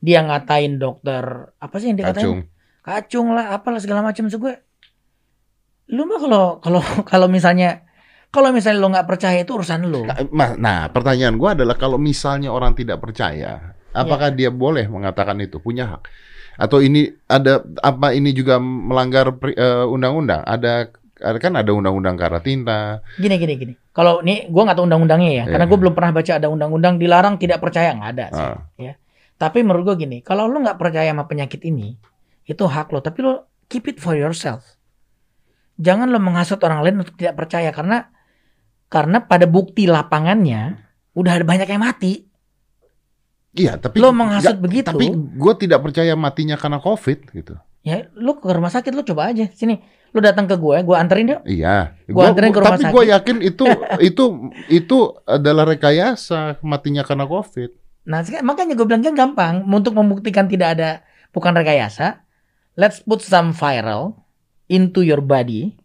dia ngatain dokter apa sih yang dia katain Kacung. kacung lah apalah segala macam so gue lu mah kalau kalau *laughs* kalau misalnya kalau misalnya lo nggak percaya itu urusan lo Nah, Nah, pertanyaan gua adalah kalau misalnya orang tidak percaya, apakah dia boleh mengatakan itu punya hak? Atau ini ada apa ini juga melanggar eh, undang-undang? Ada ada kan ada undang-undang karantina. gini gini gini kalau ini gue nggak tahu undang-undangnya ya karena Iya. gue belum pernah baca ada undang-undang dilarang tidak percaya nggak ada sih. Ah, tapi menurut gue gini kalau lo nggak percaya sama penyakit ini itu hak lo tapi lo keep it for yourself jangan lo menghasut orang lain untuk tidak percaya karena karena pada bukti lapangannya udah ada banyak yang mati iya, tapi lo menghasut nggak- begitu Tapi gue tidak percaya matinya karena COVID gitu. ya lo ke rumah sakit lo coba aja sini lo datang ke gue gue anterin yuk Iya, Gua- anterin ke rumah tapi gue yakin itu *laughs* itu itu adalah rekayasa matinya karena COVID. Nah, makanya gue bilang kan gampang untuk membuktikan tidak ada bukan rekayasa. Let's put some viral into your body.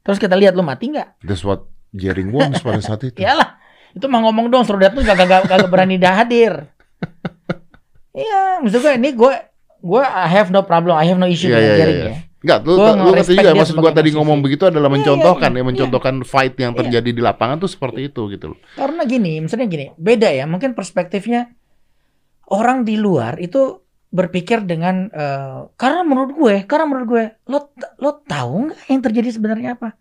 Terus kita lihat lo mati nggak? That's what Jering wants pada saat itu. *laughs* Iyalah, itu mah ngomong dong. Suruh tuh gak, gak, gak, berani dah hadir. *laughs* Iya, maksud gue ini gue gue I have no problem, I have no issue Iya, dengan iya, jaring iya. ya. Enggak, lu, Gua lu ngerti juga dia maksud gua tadi ngomong begitu adalah Iya, mencontohkan iya, ya, iya. mencontohkan fight yang Iya. terjadi di lapangan tuh seperti itu gitu loh. Karena gini, misalnya gini, beda ya. Mungkin perspektifnya orang di luar itu berpikir dengan eh, karena menurut gue, karena menurut gue, lo lo tahu nggak yang terjadi sebenarnya apa?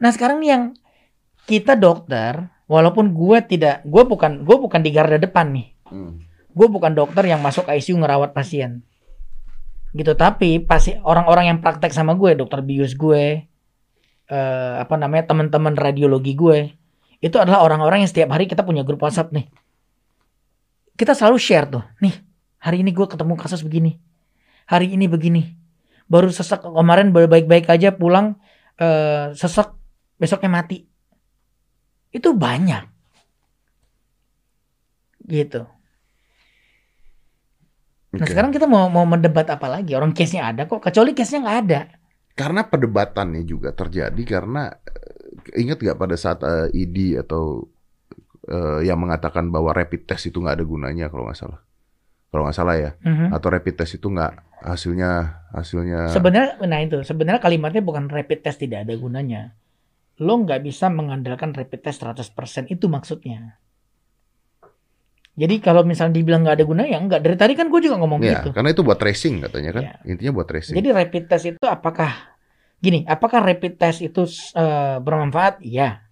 Nah sekarang nih yang kita dokter, walaupun gue tidak, gue bukan gue bukan di garda depan nih, gue bukan dokter yang masuk ICU ngerawat pasien, gitu. Tapi pasti orang-orang yang praktek sama gue, dokter bius gue, eh, apa namanya teman-teman radiologi gue, itu adalah orang-orang yang setiap hari kita punya grup WhatsApp nih. Kita selalu share tuh, nih hari ini gue ketemu kasus begini, hari ini begini, baru sesek kemarin baru baik-baik aja pulang eh, sesek besoknya mati, itu banyak, gitu. Nah sekarang kita mau mau mendebat apa lagi? Orang case-nya ada kok, kecuali case-nya nggak ada. karena perdebatannya juga terjadi karena eh, ingat nggak pada saat eh, ID atau eh, yang mengatakan bahwa rapid test itu nggak ada gunanya kalau nggak salah kalau nggak salah ya Mhm. atau rapid test itu nggak hasilnya hasilnya Sebenarnya, nah itu sebenarnya kalimatnya bukan rapid test tidak ada gunanya. Lo nggak bisa mengandalkan rapid test 100% itu maksudnya. Jadi kalau misalnya dibilang nggak ada gunanya, ya enggak. Dari tadi kan gue juga ngomong ya gitu. karena itu buat tracing katanya kan Ya. intinya buat tracing Jadi rapid test itu apakah gini? Apakah rapid test itu eh, bermanfaat? Iya.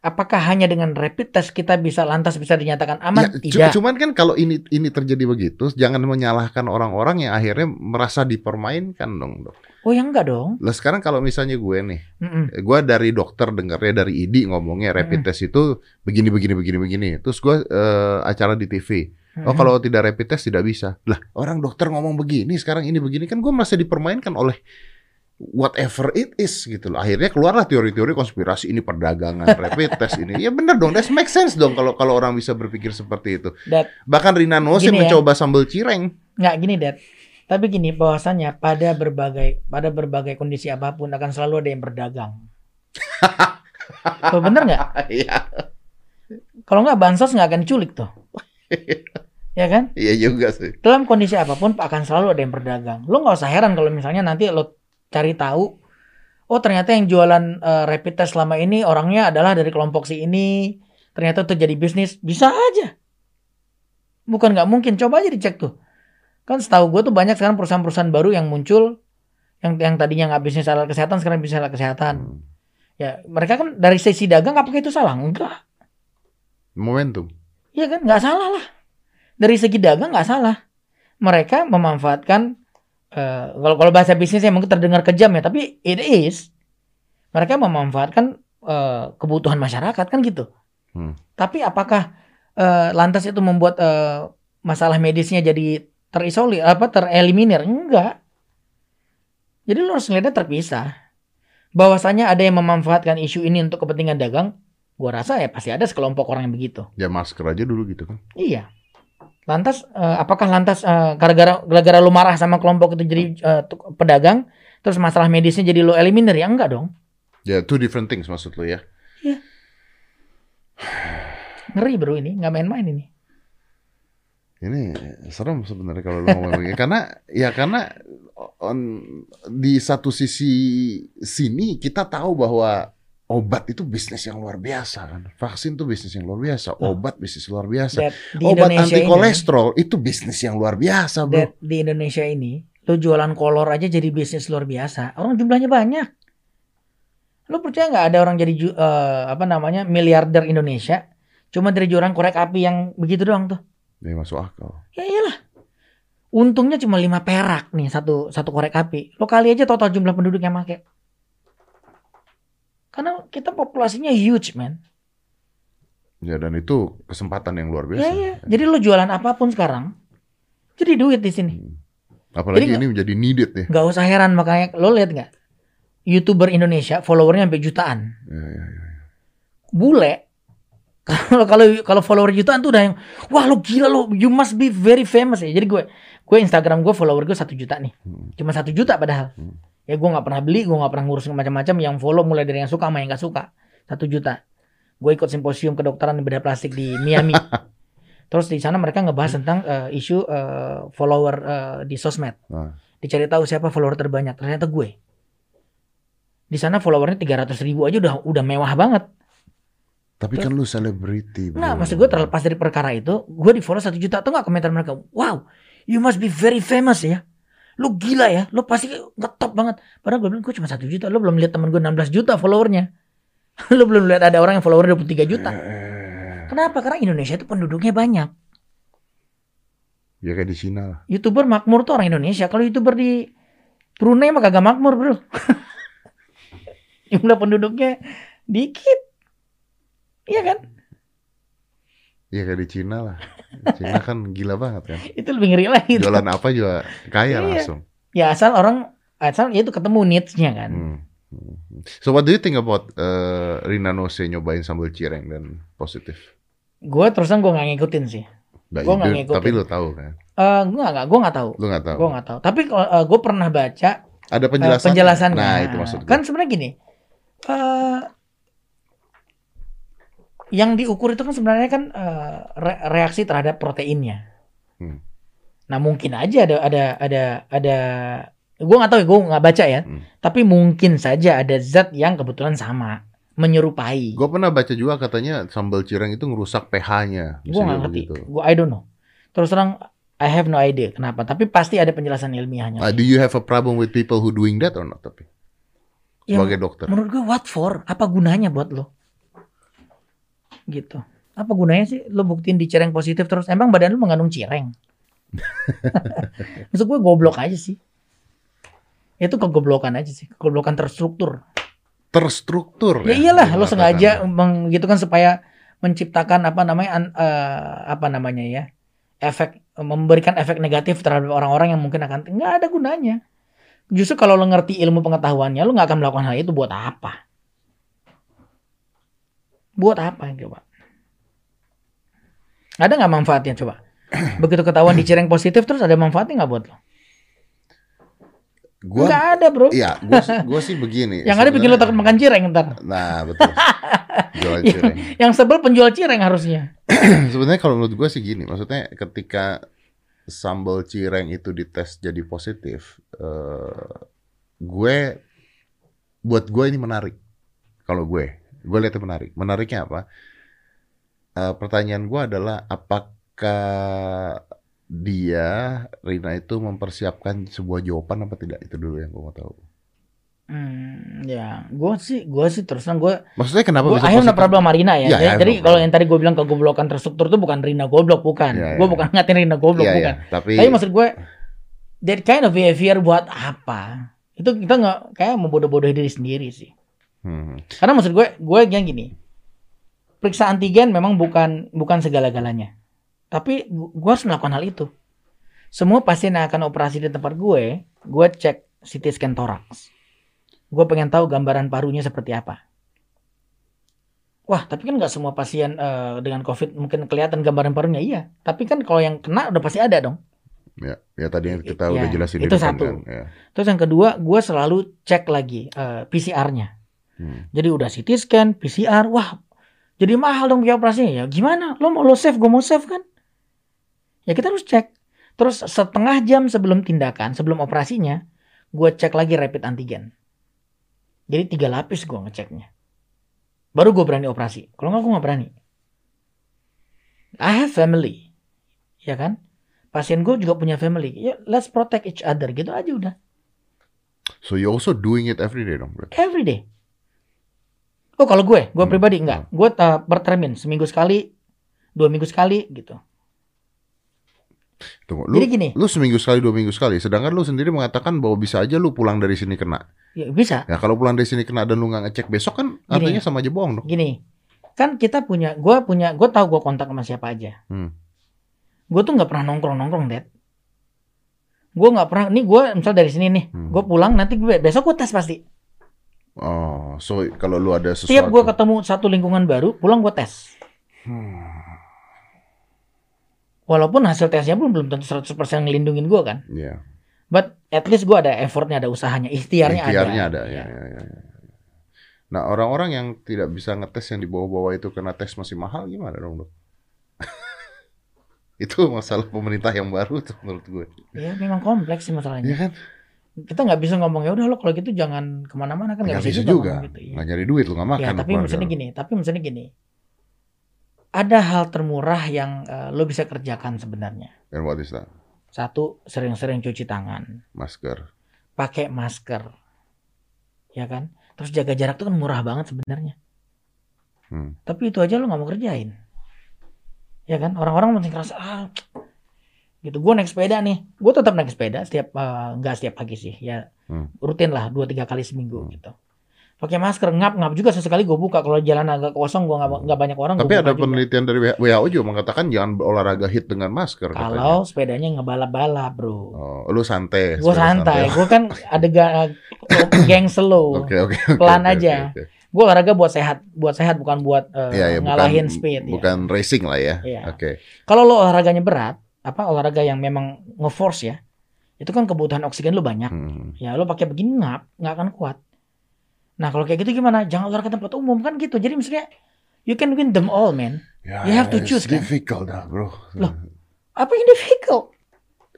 Apakah hanya dengan rapid test kita bisa lantas bisa dinyatakan aman? Ya, Tidak. cuman kan kalau ini ini terjadi begitu jangan menyalahkan orang-orang yang akhirnya merasa dipermainkan dong dok Oh ya enggak dong. lah sekarang kalau misalnya gue nih Mm-mm. gue dari dokter dengarnya dari ID ngomongnya rapid test itu begini begini begini begini terus gue eh, acara di TV oh Mm-mm. kalau tidak rapid test tidak bisa lah orang dokter ngomong begini sekarang ini begini kan gue merasa dipermainkan oleh whatever it is gitu loh akhirnya keluarlah teori-teori konspirasi ini perdagangan *laughs* rapid test ini ya bener dong that make sense dong kalau kalau orang bisa berpikir seperti itu Dad, bahkan Rina Nose ya. mencoba sambal cireng nggak gini, Dad. Tapi gini, bahwasannya pada berbagai pada berbagai kondisi apa pun akan selalu ada yang berdagang. Oh, bener nggak? *laughs* iya Kalau nggak bansos nggak akan diculik tuh. *laughs* ya kan? iya juga sih Dalam kondisi apa pun akan selalu ada yang berdagang. Lo nggak usah heran kalau misalnya nanti lo cari tahu, oh ternyata yang jualan eh, rapid test selama ini orangnya adalah dari kelompok si ini. Ternyata itu jadi bisnis, bisa aja. Bukan nggak mungkin, coba aja dicek tuh. Kan setahu gue tuh banyak sekarang perusahaan-perusahaan baru yang muncul, yang yang tadinya nggak bisnis alat kesehatan sekarang bisnis alat kesehatan. Hmm. Ya mereka kan dari sisi dagang apakah itu salah? Enggak. momentum Iya kan, nggak salah lah. Dari segi dagang nggak salah. Mereka memanfaatkan eh, kalau kalau bahasa bisnisnya mungkin terdengar kejam ya, tapi it is. Mereka memanfaatkan eh, kebutuhan masyarakat kan gitu. Hmm. Tapi apakah eh, lantas itu membuat eh, masalah medisnya jadi terisolir apa tereliminir? Enggak. Jadi lo harus ngeliatnya terpisah. Bahwasanya ada yang memanfaatkan isu ini untuk kepentingan dagang, gua rasa ya pasti ada sekelompok orang yang begitu. ya masker aja dulu gitu kan Iya. Lantas eh, apakah lantas eh, gara-gara gara-gara lu marah sama kelompok itu jadi tuk- pedagang terus masalah medisnya jadi lu eliminir ya enggak dong. ya two different things maksud lo ya Ngeri bro ini, nggak main-main ini. Ini serem sebenarnya kalau lu ngomong begini karena ya karena on, di satu sisi sini kita tahu bahwa obat itu bisnis yang luar biasa kan. Vaksin itu bisnis yang luar biasa, Oh. obat bisnis luar biasa. Di Obat Indonesia anti ini, kolesterol itu bisnis yang luar biasa, Bro. Di Indonesia ini, lu jualan kolor aja jadi bisnis luar biasa. Orang jumlahnya banyak. Lu percaya nggak ada orang jadi eh, apa namanya miliarder Indonesia cuma dari jualan korek api yang begitu doang tuh? Ya masuk akal. Ya iyalah. Untungnya cuma 5 perak nih satu satu korek api. Lo kali aja total jumlah penduduk yang make. Karena kita populasinya huge, man. Ya dan itu kesempatan yang luar biasa. Ya, ya. Jadi lo jualan apa pun sekarang, jadi duit di sini. Apalagi Jadi ini menjadi needed ya. Gak usah heran makanya lo lihat nggak? Youtuber Indonesia followernya sampai jutaan. Ya, ya, ya. Bule kalau kalau kalau follower jutaan tuh udah yang wah lo gila lo you must be very famous ya. Jadi gue gue Instagram gue follower gue satu juta nih. Hmm. Cuma satu juta padahal. Hmm. Ya gue nggak pernah beli, gue nggak pernah ngurusin macam-macam. Yang follow mulai dari yang suka sama yang nggak suka. Satu juta. Gue ikut simposium kedokteran bedah plastik di Miami. *laughs* Terus di sana mereka ngebahas tentang eh, isu eh, follower eh, di sosmed. Nah. Dicari tahu siapa follower terbanyak. Ternyata gue. Di sana followernya 300 ribu aja udah udah mewah banget. Tapi kan lu selebriti, bro. Nah, maksud gue terlepas dari perkara itu, gue di follow satu juta tuh nggak komentar mereka. Wow, you must be very famous ya. Lu gila ya, lu pasti ngetop banget. Padahal gue bilang gue cuma satu juta, lu belum lihat temen gue 16 juta followernya. *laughs* lu belum lihat ada orang yang follower 23 juta. Eh, Kenapa? Karena Indonesia itu penduduknya banyak. ya kayak di Cina lah. Youtuber makmur tuh orang Indonesia. Kalau youtuber di Brunei mah kagak makmur bro. *laughs* Jumlah penduduknya dikit. Iya kan? Ya kayak di Cina lah. Cina kan gila banget kan. *laughs* Itu lebih ngeri lagi. tuh. Jualan apa juga kaya Iya. langsung. Ya asal orang asal ya itu ketemu needs-nya kan. Hmm. So what do you think about uh, Rina Nose nyobain sambal cireng dan positif? Gue terus terang gue nggak ngikutin sih. Nah, nggak itu- ngikutin. tapi lu tahu kan? Eh gue nggak gue nggak tahu. Lu nggak tahu. Gue nggak tahu. Tapi gue pernah baca Ada eh, penjelasan. penjelasannya. Nah, itu maksud gue. Kan sebenarnya gini. eh yang diukur itu kan sebenarnya kan re- reaksi terhadap proteinnya. Hmm. Nah mungkin aja ada ada ada ada gue nggak tahu ya gue nggak baca ya Hmm. tapi mungkin saja ada zat yang kebetulan sama menyerupai Gue pernah baca juga katanya sambal cireng itu ngerusak pH-nya. gue nggak ngerti gue I don't know terus terang I have no idea kenapa tapi pasti ada penjelasan ilmiahnya Uh, do you have a problem with people who doing that or not? Tapi Ya, sebagai dokter. menurut gue what for apa gunanya buat lo gitu apa gunanya sih lo buktiin di cireng positif terus emang badan lo mengandung cireng *laughs* maksud gue goblok aja sih itu kegoblokan aja sih kegoblokan terstruktur Terstruktur. Ya iyalah, dia lo sengaja gitu kan supaya menciptakan apa namanya an- eh, apa namanya ya efek memberikan efek negatif terhadap orang-orang yang mungkin akan nggak ada gunanya. Justru kalau lo ngerti ilmu pengetahuannya, lo nggak akan melakukan hal itu buat apa? Buat apa coba? Ada nggak manfaatnya coba? *clears throat* Begitu ketahuan di cireng positif terus ada manfaatnya nggak buat lo? Gua, Nggak ada bro. iya, gua, sih- gua sih *laughs* begini. Yang ada bikin lo takut makan cireng ntar. Nah, betul. *laughs* Yang, cireng. yang sebel penjual cireng harusnya. *clears throat* Sebenarnya kalau menurut gue sih gini, maksudnya ketika sambal cireng itu dites jadi positif, eh, gue buat gue ini menarik. Kalau gue, gue lihatnya menarik. Menariknya apa? Eh, pertanyaan gue adalah apakah dia Rina itu mempersiapkan sebuah jawaban apa tidak? Itu dulu yang gue mau tahu. Hmm, ya, gue sih, gue sih terus terang gue, Maksudnya kenapa gue positif? problem sama Rina ya. Iya, I Jadi, no kalau yang tadi gue bilang kegoblokan terstruktur itu bukan Rina goblok, bukan. Iya, gue iya. bukan ngatain Rina goblok, Iya, bukan. iya. Tapi, Tapi maksud gue, that kind of behavior buat apa? Itu kita nggak kayak membodoh-bodohi diri sendiri sih. Hmm. Karena maksud gue, gue yang gini, periksa antigen memang bukan bukan segala-galanya. Tapi gu- gue harus melakukan hal itu. Semua pasien yang akan operasi di tempat gue, gue cek CT scan toraks. Gue pengen tahu gambaran parunya seperti apa. Wah, tapi kan nggak semua pasien eh, dengan COVID mungkin kelihatan gambaran parunya. Iya, tapi kan kalau yang kena udah pasti ada dong. ya, ya tadi yang kita Ya, udah jelasin di itu depan satu. kan. Ya. Terus yang kedua, gue selalu cek lagi eh, PCR-nya. Hmm. Jadi udah CT scan, PCR, wah jadi mahal dong biaya operasinya. Ya gimana? Lo mau lo save, gue mau save kan? Ya kita harus cek. Terus setengah jam sebelum tindakan, sebelum operasinya, gue cek lagi rapid antigen. Jadi tiga lapis gue ngeceknya. Baru gue berani operasi. Kalau nggak gue nggak berani. I have family, ya kan? Pasien gue juga punya family. Ya let's protect each other gitu aja udah. So you also doing it every day dong, berarti? Every day. Oh kalau gue, gue Hmm, pribadi enggak. Gue uh, bertermin seminggu sekali, dua minggu sekali gitu. Tunggu, lu, Jadi gini, lu seminggu sekali, dua minggu sekali. Sedangkan lu sendiri mengatakan bahwa bisa aja lu pulang dari sini kena. ya bisa. Ya kalau pulang dari sini kena dan lu nggak ngecek besok kan artinya sama aja bohong dong. Gini, kan kita punya, gue punya, gue tahu gue kontak sama siapa aja. Hmm. Gue tuh nggak pernah nongkrong nongkrong, Dad. Gue nggak pernah. Nih gue misal dari sini nih, Hmm. gue pulang nanti gue besok gue tes pasti. Oh, so kalau lu ada sesuatu. Tiap gue ketemu satu lingkungan baru, pulang gue tes. Hmm. Walaupun hasil tesnya pun belum tentu 100% ngelindungin gue kan. Iya. But at least gue ada effortnya, ada usahanya, ikhtiarnya, Ikhtiarnya ada. ada. Iya. Ya, ya, ya, ya. Nah orang-orang yang tidak bisa ngetes yang di bawah-bawah itu karena tes masih mahal gimana dong dok? *laughs* itu masalah pemerintah yang baru tuh menurut gue. Ya memang kompleks sih masalahnya. Iya kan? Kita nggak bisa ngomong ya udah lo kalau gitu jangan ke mana-mana kan nggak bisa, bisa juga, gitu. Ya. Nggak nyari duit lu nggak makan. Ya, tapi misalnya gini, tapi misalnya gini. Ada hal termurah yang eh, lo bisa kerjakan sebenarnya. And what is that? Satu, sering-sering cuci tangan, Masker. pakai masker, ya kan? Terus jaga jarak itu kan murah banget sebenarnya. Hmm. Tapi itu aja lo nggak mau kerjain, ya kan? Orang-orang masih ngerasa ah, gitu. Gue naik sepeda nih, gue tetap naik sepeda setiap nggak setiap pagi sih, ya Hmm. rutin lah dua tiga kali seminggu Hmm. gitu. Pakai masker ngap ngap juga sesekali gue buka kalau jalan agak kosong gue nggak banyak orang. Tapi ada juga. penelitian dari WHO juga mengatakan jangan olahraga hit dengan masker. katanya. Kalau sepedanya ngebalap-balap bro. Oh, lu santai. gue sepeda santai, gue kan ada *laughs* geng slow. Oke oke. oke, Pelan oke, aja. oke, oke. Gue olahraga buat sehat, buat sehat bukan buat eh, Iya, iya, ngalahin bukan, speed. ya. Bukan racing lah ya. Iya. Oke. Kalau lo olahraganya berat, apa olahraga yang memang ngeforce ya, itu kan kebutuhan oksigen lu banyak. Hmm. Ya lo pakai begini ngap, nggak akan kuat. Nah kalau kayak gitu gimana? Jangan olahraga tempat umum kan gitu. Jadi misalnya you can win them all, man. Ya, You have to it's choose, kan? difficult dah, bro. Loh. Apa yang difficult?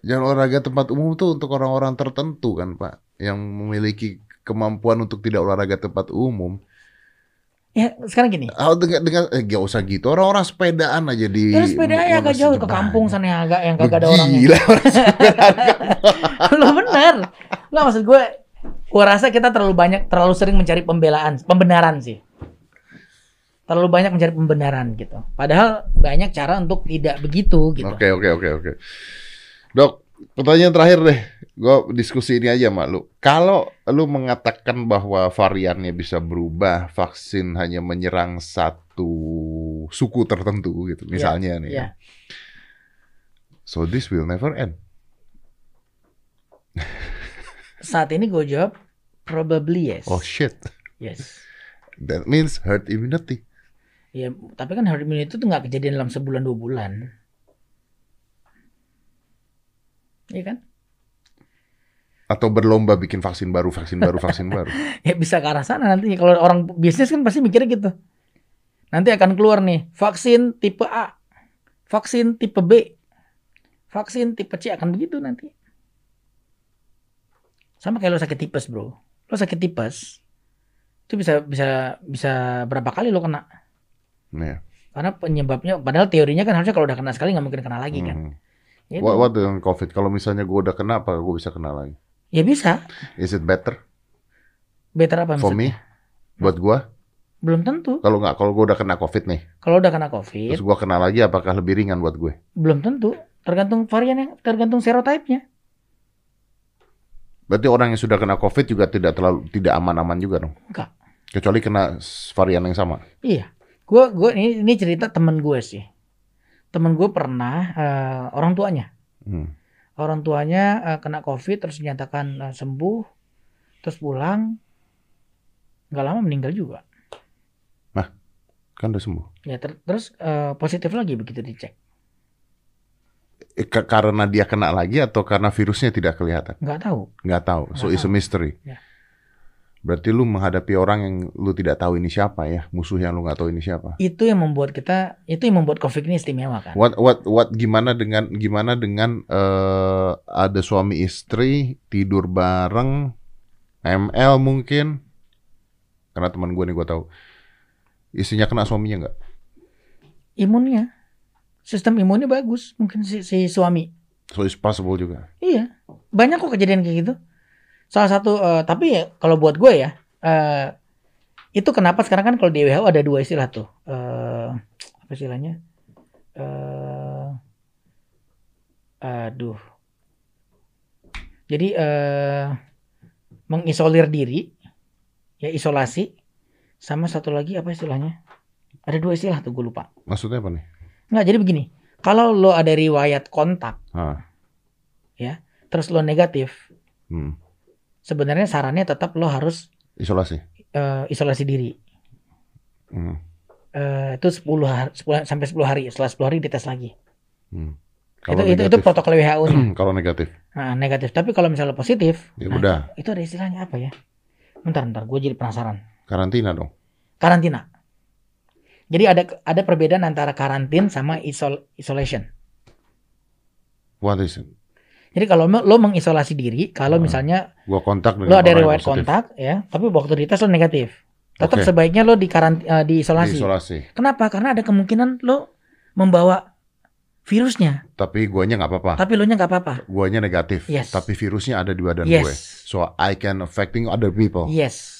Jangan olahraga tempat umum tuh untuk orang-orang tertentu kan, Pak, yang memiliki kemampuan untuk tidak olahraga tempat umum. Ya sekarang gini. Ah, dengan, dengan eh, gak usah gitu. Orang-orang sepedaan aja di Ya sepeda ya agak jauh ke kampung sana yang agak yang kagak ada orangnya. Gila, orang sepedaan. *laughs* Lo bener. Nggak maksud gue, gue rasa kita terlalu banyak, terlalu sering mencari pembelaan, pembenaran sih. Terlalu banyak mencari pembenaran gitu. Padahal banyak cara untuk tidak begitu gitu. Oke, oke, oke, oke. Dok, pertanyaan terakhir deh. Gue diskusi ini aja sama lu. Kalau lu mengatakan bahwa variannya bisa berubah, vaksin hanya menyerang satu suku tertentu gitu, misalnya nih. Iya. So this will never end. Saat ini gue jawab probably yes. Oh shit. Yes. That means herd immunity. Ya, tapi kan herd immunity itu nggak kejadian dalam sebulan dua bulan. Iya kan? Atau berlomba bikin vaksin baru, vaksin baru, vaksin baru. *laughs* Ya bisa ke arah sana nanti. Kalau orang bisnis kan pasti mikirnya gitu. Nanti akan keluar nih vaksin tipe A, vaksin tipe B, vaksin tipe C akan begitu nanti. Sama kayak lo sakit tipes bro. Lo sakit tipes itu bisa bisa bisa berapa kali lo kena? Nih. Karena penyebabnya, padahal teorinya kan harusnya kalau udah kena sekali nggak mungkin kena lagi kan. Hmm. Ya, What, what dengan COVID? Kalau misalnya gue udah kena, apa gue bisa kena lagi? Ya bisa. Is it better Better apa for maksudnya? me? Buat gue? Belum tentu. Kalau nggak, kalau gue udah kena COVID nih, Kalau udah kena COVID, terus gue kena lagi, apakah lebih ringan buat gue? belum tentu. Tergantung varian yang tergantung serotipenya. Berarti orang yang sudah kena COVID juga tidak terlalu tidak aman-aman juga dong? Enggak. Kecuali kena varian yang sama. Iya. Gua gua ini ini cerita temen gue sih. Temen gue pernah eh, orang tuanya, Hmm. Orang tuanya eh, kena covid terus dinyatakan eh, sembuh, terus pulang, nggak lama meninggal juga. Kan udah sembuh. Ya ter- terus eh, positif lagi begitu dicek. Ka- karena dia kena lagi atau karena virusnya tidak kelihatan? Nggak tahu. Nggak tahu. So Nggak it's a tahu. mystery. Ya. Berarti lu menghadapi orang yang lu tidak tahu ini siapa ya, musuh yang lu nggak tahu ini siapa. Itu yang membuat kita, itu yang membuat covid ini istimewa kan. What what what gimana dengan gimana dengan eh, ada suami istri tidur bareng ML mungkin karena teman gue nih gue tahu istrinya kena suaminya nggak Imunnya, sistem imunnya bagus mungkin si, si suami. so it's possible juga Iya, banyak kok kejadian kayak gitu. Salah satu, eh, tapi ya kalau buat gue ya, eh, itu kenapa sekarang kan kalau di WHO ada dua istilah tuh, eh, apa istilahnya? Eh, aduh, jadi eh, mengisolir diri, ya isolasi, sama satu lagi apa istilahnya? Ada dua istilah tuh gue lupa. maksudnya apa nih Nggak, jadi begini, kalau lo ada riwayat kontak, ah terus lo negatif, hmm. Sebenarnya sarannya tetap lo harus isolasi eh, isolasi diri. hmm. Eh, itu 10 hari, 10 sampai 10 hari. Setelah 10 hari dites lagi. Hmm. Itu, itu itu protokol WHO-nya. *clears throat* kalau negatif Nah, negatif. Tapi kalau misalnya positif, ya nah, udah itu ada istilahnya apa ya? Bentar, bentar. Gue jadi penasaran. karantina dong Karantina. Jadi ada ada perbedaan antara karantin sama isol isolation. what is it Jadi kalau lo mengisolasi diri, kalau Hmm. misalnya gua kontak lo ada riwayat kontak, ya, tapi waktu dites lo negatif. Tetap Oke. sebaiknya lo di karant eh, diisolasi. Diisolasi. Kenapa? Karena ada kemungkinan lo membawa virusnya, tapi guanya nggak apa-apa tapi lo nya nggak apa-apa. guanya negatif Yes. tapi virusnya ada di badan Yes. gue so I can affecting other people Yes.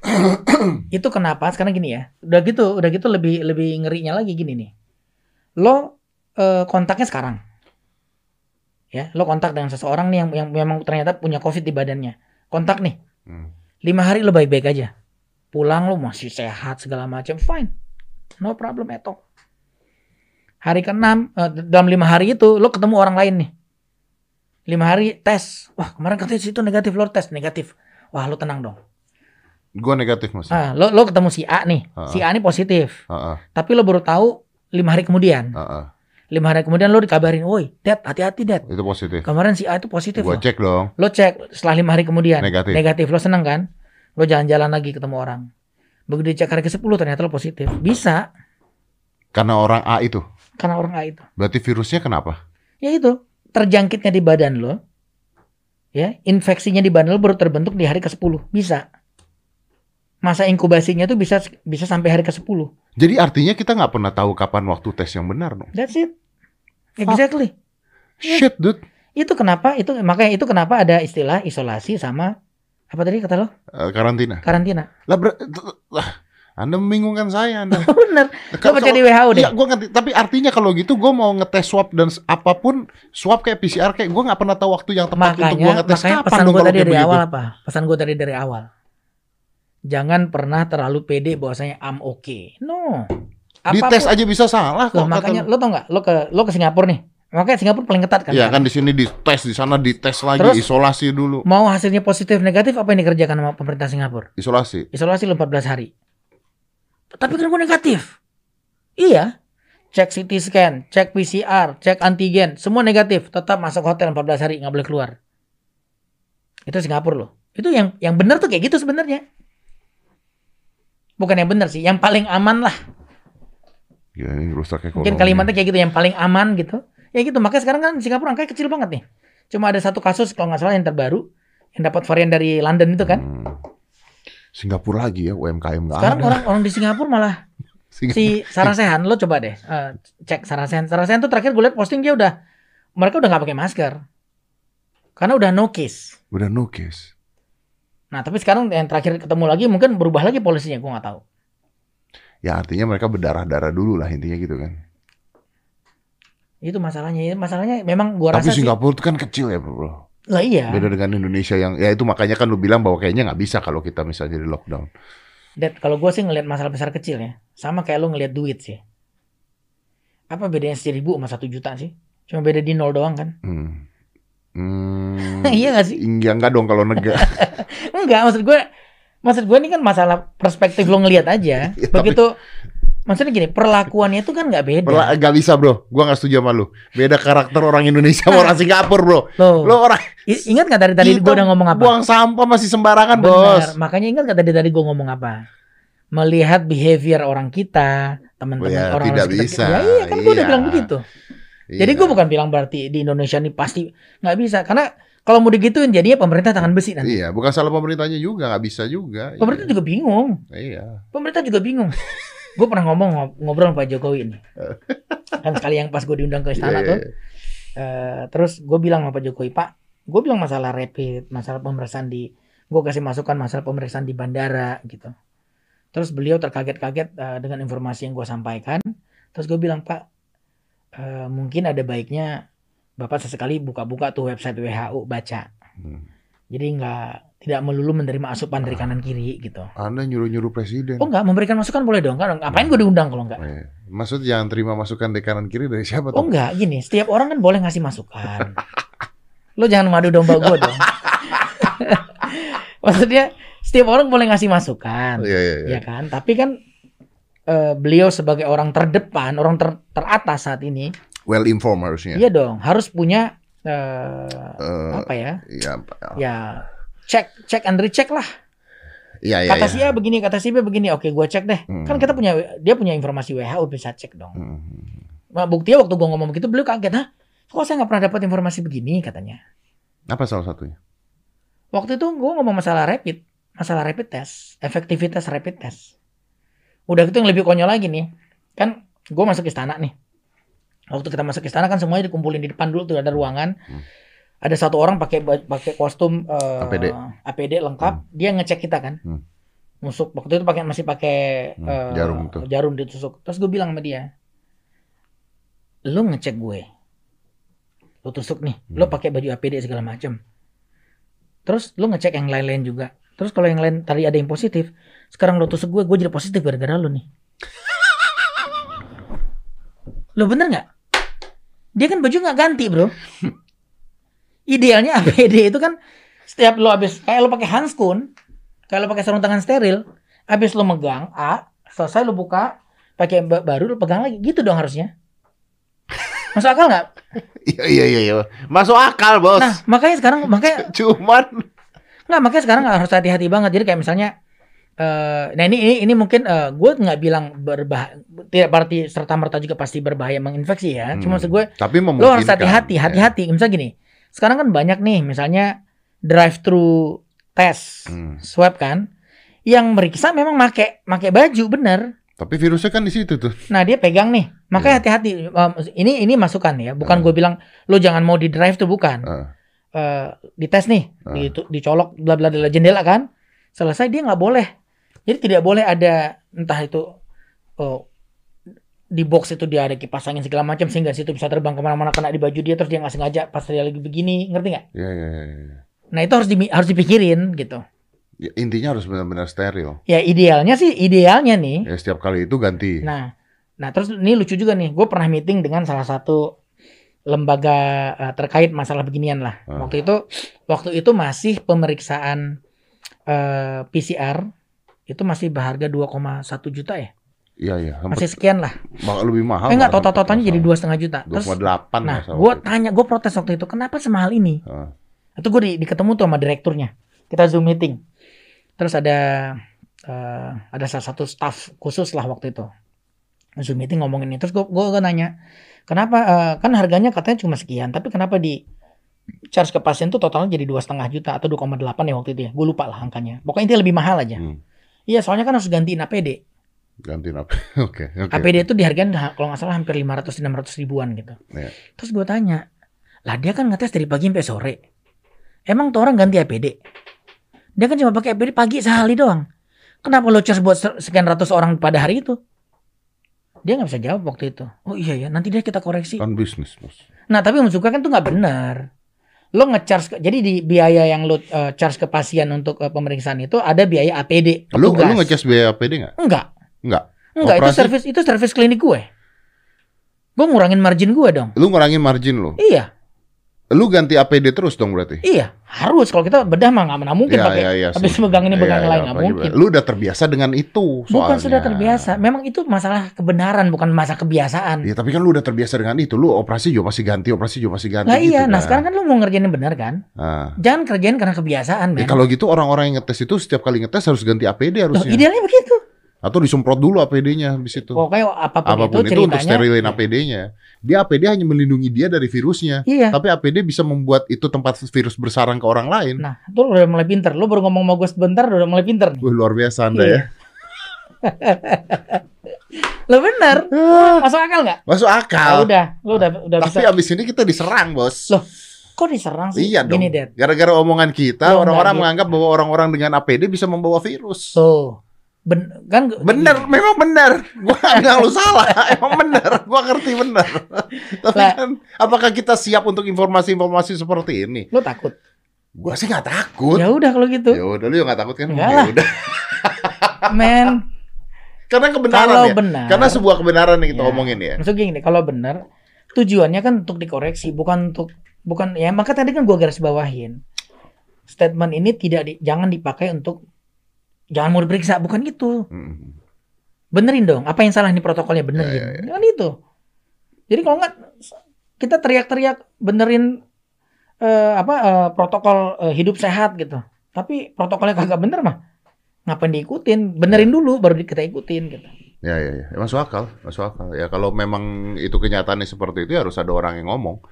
*clears throat* itu kenapa? Sekarang gini ya. Udah gitu, udah gitu lebih lebih ngerinya lagi gini nih. Lo eh, kontaknya sekarang. Ya, lo kontak dengan seseorang nih yang yang memang ternyata punya Covid di badannya. Kontak nih. Hmm. Lima hari lo baik-baik aja. Pulang lo masih sehat segala macam, fine. No problem at all. Hari ke-6, eh, dalam lima hari itu lo ketemu orang lain nih. Lima hari tes. Wah kemarin katanya situ negatif, lo tes negatif. Wah lo tenang dong. gue negatif masih Ah, lo lo ketemu si A nih. Ah. Si A ini positif. Ah, ah, Tapi lo baru tahu lima hari kemudian. ah, ah. Lima hari kemudian lo dikabarin, woi, Dad, hati-hati, Dad. Itu positif. Kemarin si A itu positif Gua loh. cek dong. Lo cek setelah lima hari kemudian Negatif. lo seneng kan? Lo jalan-jalan lagi ketemu orang. Begitu dicek hari ke-10 ternyata lo positif. Bisa Karena orang A itu. karena orang A itu. Berarti virusnya kenapa? Ya itu, terjangkitnya di badan lo. Ya, infeksinya di badan lo baru terbentuk di hari ke-10. Bisa. Masa inkubasinya tuh bisa bisa sampai hari ke-10. Jadi artinya kita nggak pernah tahu kapan waktu tes yang benar dong. That's it. Exactly. Shit, dude. Itu kenapa itu makanya itu kenapa ada istilah isolasi sama apa tadi kata lo? Eh, karantina. Karantina. Lah, ber- lah, Anda membingungkan saya, Anda. *laughs* Bener. Lo baca di WHO deh. Iya, gua ngerti. Tapi artinya kalau gitu gue mau ngetes swab dan apa pun swab kayak PCR kayak gue nggak pernah tahu waktu yang tepat untuk gue makanya ngetes makanya kapan pesan gue tadi dari begitu. awal apa pesan gue tadi dari awal jangan pernah terlalu pede bahwasanya I'm okay no Dites aja bisa salah kok. Loh, makanya lo tau nggak? Lo ke lo ke Singapura nih. Makanya Singapura paling ketat kan? Ya kan di sini dites, di sana dites lagi, Terus- isolasi dulu. mau hasilnya positif negatif apa yang dikerjakan sama pemerintah Singapura? Isolasi. isolasi lo 14 hari. Tapi kan gue negatif? Iya. Cek CT scan cek PCR cek antigen semua negatif. Tetap masuk hotel 14 hari nggak boleh keluar. Itu Singapura loh. Itu yang yang benar tuh kayak gitu sebenarnya. Bukan yang benar sih yang paling aman lah Ya ini rusak ekonomi. mungkin kalimatnya kayak gitu yang paling aman gitu ya gitu makanya sekarang kan Singapura angkanya kecil banget nih cuma ada satu kasus kalau nggak salah yang terbaru yang dapat varian dari London itu kan Hmm. Singapura lagi ya UMKM nggak sekarang ada. orang orang di Singapura malah *laughs* Singapura. si Sarasehan lo coba deh eh, cek Sarasehan Sarasehan tuh terakhir gue liat posting dia udah mereka udah nggak pakai masker karena udah no case Udah no case. nah tapi sekarang yang terakhir ketemu lagi mungkin berubah lagi polisinya gue nggak tahu Ya artinya mereka berdarah-darah dulu lah intinya gitu kan. itu masalahnya masalahnya memang gue Tapi rasa sih Singapura itu kan kecil ya bro. lah iya Beda dengan Indonesia yang ya itu makanya kan lu bilang bahwa kayaknya nggak bisa kalau kita misalnya di lockdown. Dad, kalau gue sih ngelihat masalah besar kecil ya sama kayak lo ngelihat duit sih apa bedanya seribu sama satu juta sih cuma beda di nol doang kan Hmm. *laughs* Hmm. Iya nggak sih? Enggak enggak dong kalau negara. *laughs* enggak maksud gue maksud gue ini kan masalah perspektif lo ngelihat aja *laughs* Ya, tapi- begitu maksudnya gini perlakuannya itu kan nggak beda Perla- Nggak bisa bro, gua nggak setuju sama lu. Beda karakter orang Indonesia sama orang *laughs* Singapura bro. Loh, Lo orang i- ingat nggak tadi tadi gue udah ngomong apa? Buang sampah masih sembarangan Benar. bos. Makanya ingat nggak tadi tadi gue ngomong apa? Melihat behavior orang kita, teman-teman Ya, orang tidak sekitar bisa. kita. Ya, iya kan gue udah Iya. bilang begitu. Jadi Iya. gue bukan bilang berarti di Indonesia nih pasti nggak bisa, karena kalau mau digituin jadinya pemerintah tangan besi nanti. Iya, bukan salah pemerintahnya juga, nggak bisa juga. Pemerintah juga bingung. Iya. Pemerintah juga bingung. *laughs* gue pernah ngomong ngob- ngobrol sama Pak Jokowi ini. kan sekali yang pas gue diundang ke istana Iya, tuh. iya. Eh, terus gue bilang sama Pak Jokowi, Pak, gue bilang masalah rapid, masalah pemeriksaan di, gue kasih masukan masalah pemeriksaan di bandara gitu. Terus beliau terkaget-kaget eh, dengan informasi yang gue sampaikan. Terus gue bilang, Pak, eh, mungkin ada baiknya Bapak sesekali buka-buka tuh website WHO baca. Hmm. Jadi nggak tidak melulu menerima asupan dari kanan kiri gitu. Anda nyuruh-nyuruh presiden. Oh nggak memberikan masukan boleh dong kan? Ngapain gue diundang kalau nggak? Iya. Maksud jangan terima masukan dari kanan kiri dari siapa Oh tuh? enggak, gini, setiap orang kan boleh ngasih masukan. Lo jangan madu domba gue dong. *laughs* Maksudnya setiap orang boleh ngasih masukan, Iya, iya, iya. ya kan? Tapi kan eh, beliau sebagai orang terdepan, orang ter- teratas saat ini, Well informed harusnya. iya dong, harus punya eh, Eh, apa ya? Iya, Ya cek, cek and recheck lah. iya, iya. Kata iya. si A begini, kata si B begini. Oke, gua cek deh. Hmm. Kan kita punya, dia punya informasi WHO bisa cek dong. Hmm. Nah, buktinya waktu gua ngomong begitu, beliau kaget, hah? Kok saya nggak pernah dapat informasi begini katanya. Apa salah satunya? Waktu itu gue ngomong masalah rapid, masalah rapid test, efektivitas rapid test. Udah gitu yang lebih konyol lagi nih, kan gue masuk istana nih. Waktu kita masuk istana kan semuanya dikumpulin di depan dulu tuh ada ruangan. Hmm. Ada satu orang pakai pakai kostum eh, APD. APD lengkap, dia ngecek kita kan. Hmm. Musuk waktu itu pakai masih pakai Hmm, eh, jarum tuh. jarum ditusuk. Terus gue bilang sama dia, lu ngecek gue, lu tusuk nih, lu Hmm. pakai baju APD segala macam. Terus lu ngecek yang lain-lain juga. Terus kalau yang lain tadi ada yang positif, sekarang lu tusuk gue, gue jadi positif gara-gara lu nih. *laughs* Lo bener nggak? Dia kan baju nggak ganti bro. Idealnya APD itu kan setiap lo habis kayak lo pakai handskun, kayak lo pakai sarung tangan steril, habis lo megang A, selesai lo buka, pakai ba- baru lo pegang lagi, gitu dong harusnya. Masuk akal nggak? Iya iya iya iya. Masuk akal, Bos. Nah, makanya sekarang makanya *laughs* Cuman nggak makanya sekarang harus hati-hati banget. Jadi kayak misalnya eh nah ini ini ini mungkin eh, gue nggak bilang berbahaya tidak berarti serta merta juga pasti berbahaya menginfeksi ya. Cuma maksud gue Hmm. tapi lo harus hati-hati, ya. hati-hati. Misalnya gini, sekarang kan banyak nih, misalnya drive thru tes Hmm. swab kan, yang meriksa memang make make baju bener. Tapi virusnya kan di situ tuh. Nah dia pegang nih, makanya Iya. hati-hati. Um, ini ini masukan ya, bukan Hmm. gue bilang lo jangan mau di drive tuh bukan. Ah. Eh, dites nih, Ah. di, dicolok bla bla bla jendela kan, selesai dia nggak boleh. Jadi tidak boleh ada entah itu oh, di box itu dia ada kipas angin segala macam sehingga situ bisa terbang ke mana-mana kena di baju dia terus dia nggak sengaja pas dia lagi begini, ngerti nggak? Iya iya iya. iya. Nah itu harus di, harus dipikirin gitu. Ya, intinya harus benar-benar steril. Ya idealnya sih idealnya nih. Ya setiap kali itu ganti. Nah, nah terus ini lucu juga nih. Gue pernah meeting dengan salah satu lembaga eh, terkait masalah beginian lah. Ah. Waktu itu waktu itu masih pemeriksaan eh, PCR itu masih berharga 2,1 juta ya. Iya iya. Masih sekian lah. lebih mahal. Eh enggak total totalnya jadi dua setengah juta. Terus 2,8 nah, gue itu. tanya, gue protes waktu itu, kenapa semahal ini? Ah. Itu gue di, diketemu tuh sama direkturnya. Kita zoom meeting. Terus ada eh, ada salah satu staff khusus lah waktu itu. Zoom meeting ngomongin ini. Terus gue gue nanya, kenapa eh, kan harganya katanya cuma sekian, tapi kenapa di charge ke pasien tuh totalnya jadi dua setengah juta atau 2,8 ya waktu itu ya. Gue lupa lah angkanya. Pokoknya intinya lebih mahal aja. Hmm. Iya, soalnya kan harus gantiin APD. Gantiin apa? *laughs* Oke oke. APD itu dihargain ha- kalau nggak salah hampir 500 600 ribuan gitu. Iya. Terus gue tanya, lah dia kan ngetes dari pagi sampai sore. Emang tuh orang ganti APD? Dia kan cuma pakai APD pagi sehari doang. Kenapa lo charge buat se- sekian ratus orang pada hari itu? Dia nggak bisa jawab waktu itu. Oh iya ya, nanti deh kita koreksi. Kan bisnis bos. Nah tapi maksud gue kan tuh nggak benar. Lo ngecharge, ke- jadi di biaya yang lo eh, charge ke pasien untuk eh, pemeriksaan itu ada biaya APD. Lu petugas. lu ngecas biaya APD nggak? Enggak. Enggak. Enggak, itu Operasi? service itu service klinik gue. Gue ngurangin margin gue dong. Lu ngurangin margin lu. Iya, Lu ganti APD terus dong berarti. iya, harus. Kalau kita bedah mah nggak mungkin Iya, pakai iya, iya, habis sih. megang ini Iya, megang iya, lain nggak pagi- mungkin. Lu udah terbiasa dengan itu soalnya. Bukan sudah terbiasa. Memang itu masalah kebenaran, bukan masalah kebiasaan. Ya tapi kan lu udah terbiasa dengan itu. Lu operasi juga pasti ganti, operasi juga pasti ganti. Iya, gitu nah kan. sekarang kan lu mau ngerjain yang benar kan? Nah. Jangan kerjain karena kebiasaan, Ya, kalau gitu orang-orang yang ngetes itu setiap kali ngetes harus ganti APD Loh, harusnya. idealnya begitu. Atau disemprot dulu APD-nya habis itu. Pokoknya apa pun, Apa pun itu itu, untuk sterilin APD-nya. Dia APD hanya melindungi dia dari virusnya. Iya. Tapi APD bisa membuat itu tempat virus bersarang ke orang lain. Nah, itu udah mulai pinter. Lu baru ngomong sama gue sebentar udah mulai pinter nih. Wih, luar biasa Anda Iya. ya. *laughs* Lo bener. Ah, Masuk akal nggak? Masuk akal. udah, lu udah udah Tapi bisa. abis ini kita diserang, Bos. Loh, Kok diserang sih? Iya dong. Gara-gara omongan kita, Lo orang-orang gitu. menganggap bahwa orang-orang dengan APD bisa membawa virus. Tuh. Ben, kan Bener, memang bener. Gua nggak lu salah. *laughs* Emang bener. Gua ngerti bener. *laughs* Tapi Lah. kan, apakah kita siap untuk informasi-informasi seperti ini? Lu takut? Gua sih nggak takut. Ya udah kalau gitu. Ya udah, lu nggak takut kan? Ya udah. *laughs* Men, Karena kebenaran kalau ya. benar. Karena sebuah kebenaran yang kita Ya. omongin ya. Maksud gini, kalau benar tujuannya kan untuk dikoreksi, bukan untuk bukan ya maka tadi kan gua garis bawahin. Statement ini tidak di- jangan dipakai untuk jangan mau diperiksa, bukan itu. Mm. Benerin dong, apa yang salah nih protokolnya benerin. Ya, ya, Kan itu. Jadi kalau nggak kita teriak-teriak benerin eh, apa eh, protokol eh, hidup sehat gitu. Tapi protokolnya kagak bener mah. Ngapain diikutin? Benerin dulu baru kita ikutin gitu. Ya, ya, ya. Masuk akal, masuk akal. Ya kalau memang itu kenyataannya seperti itu ya harus ada orang yang ngomong.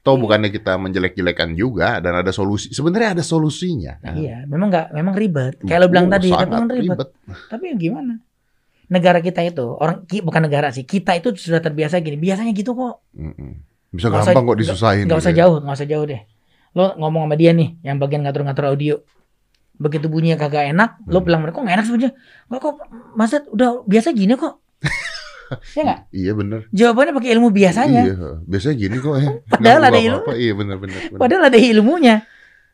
Toh bukannya kita menjelek-jelekan juga dan ada solusi. Sebenarnya ada solusinya. Nah, iya, memang nggak memang ribet. Kayak lo bilang Oh, tadi, memang ribet. ribet. Tapi ya gimana? Negara kita itu, orang ki- bukan negara sih, kita itu sudah terbiasa gini. Biasanya gitu kok. Mm-mm. Bisa usah- gampang kok disusahin. Nggak usah gitu ya. jauh, nggak usah jauh deh. Lo ngomong sama dia nih, yang bagian ngatur-ngatur audio. Begitu bunyinya kagak enak, lo Hmm. bilang mereka kok nggak enak. Nggak kok, Mas Dad, udah biasa gini kok. *laughs* ya nggak? Iya bener. Jawabannya pakai ilmu biasanya. Iya, biasanya gini kok *laughs* ya. Padahal ada berubah apa-apa. Iya bener bener. bener. Padahal ada ilmunya.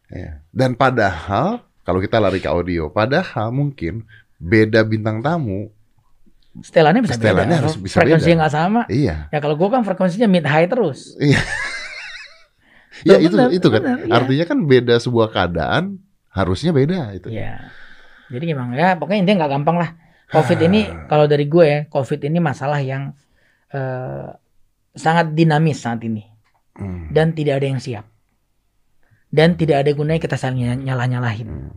Iya. Dan padahal kalau kita lari ke audio, padahal mungkin beda bintang tamu. Setelannya bisa Setelannya beda. harus bisa Frekuensinya beda. nggak sama. Iya. Ya kalau gua kan frekuensinya mid high terus. Iya Loh, itu bener, itu kan. bener, iya. Artinya kan beda sebuah keadaan harusnya beda itu. Iya. Jadi gimana ya pokoknya intinya nggak gampang lah. Covid ini Ah. kalau dari gue ya, Covid ini masalah yang eh, sangat dinamis saat ini Hmm. dan tidak ada yang siap. Dan tidak ada gunanya kita saling nyalah-nyalahin. Hmm.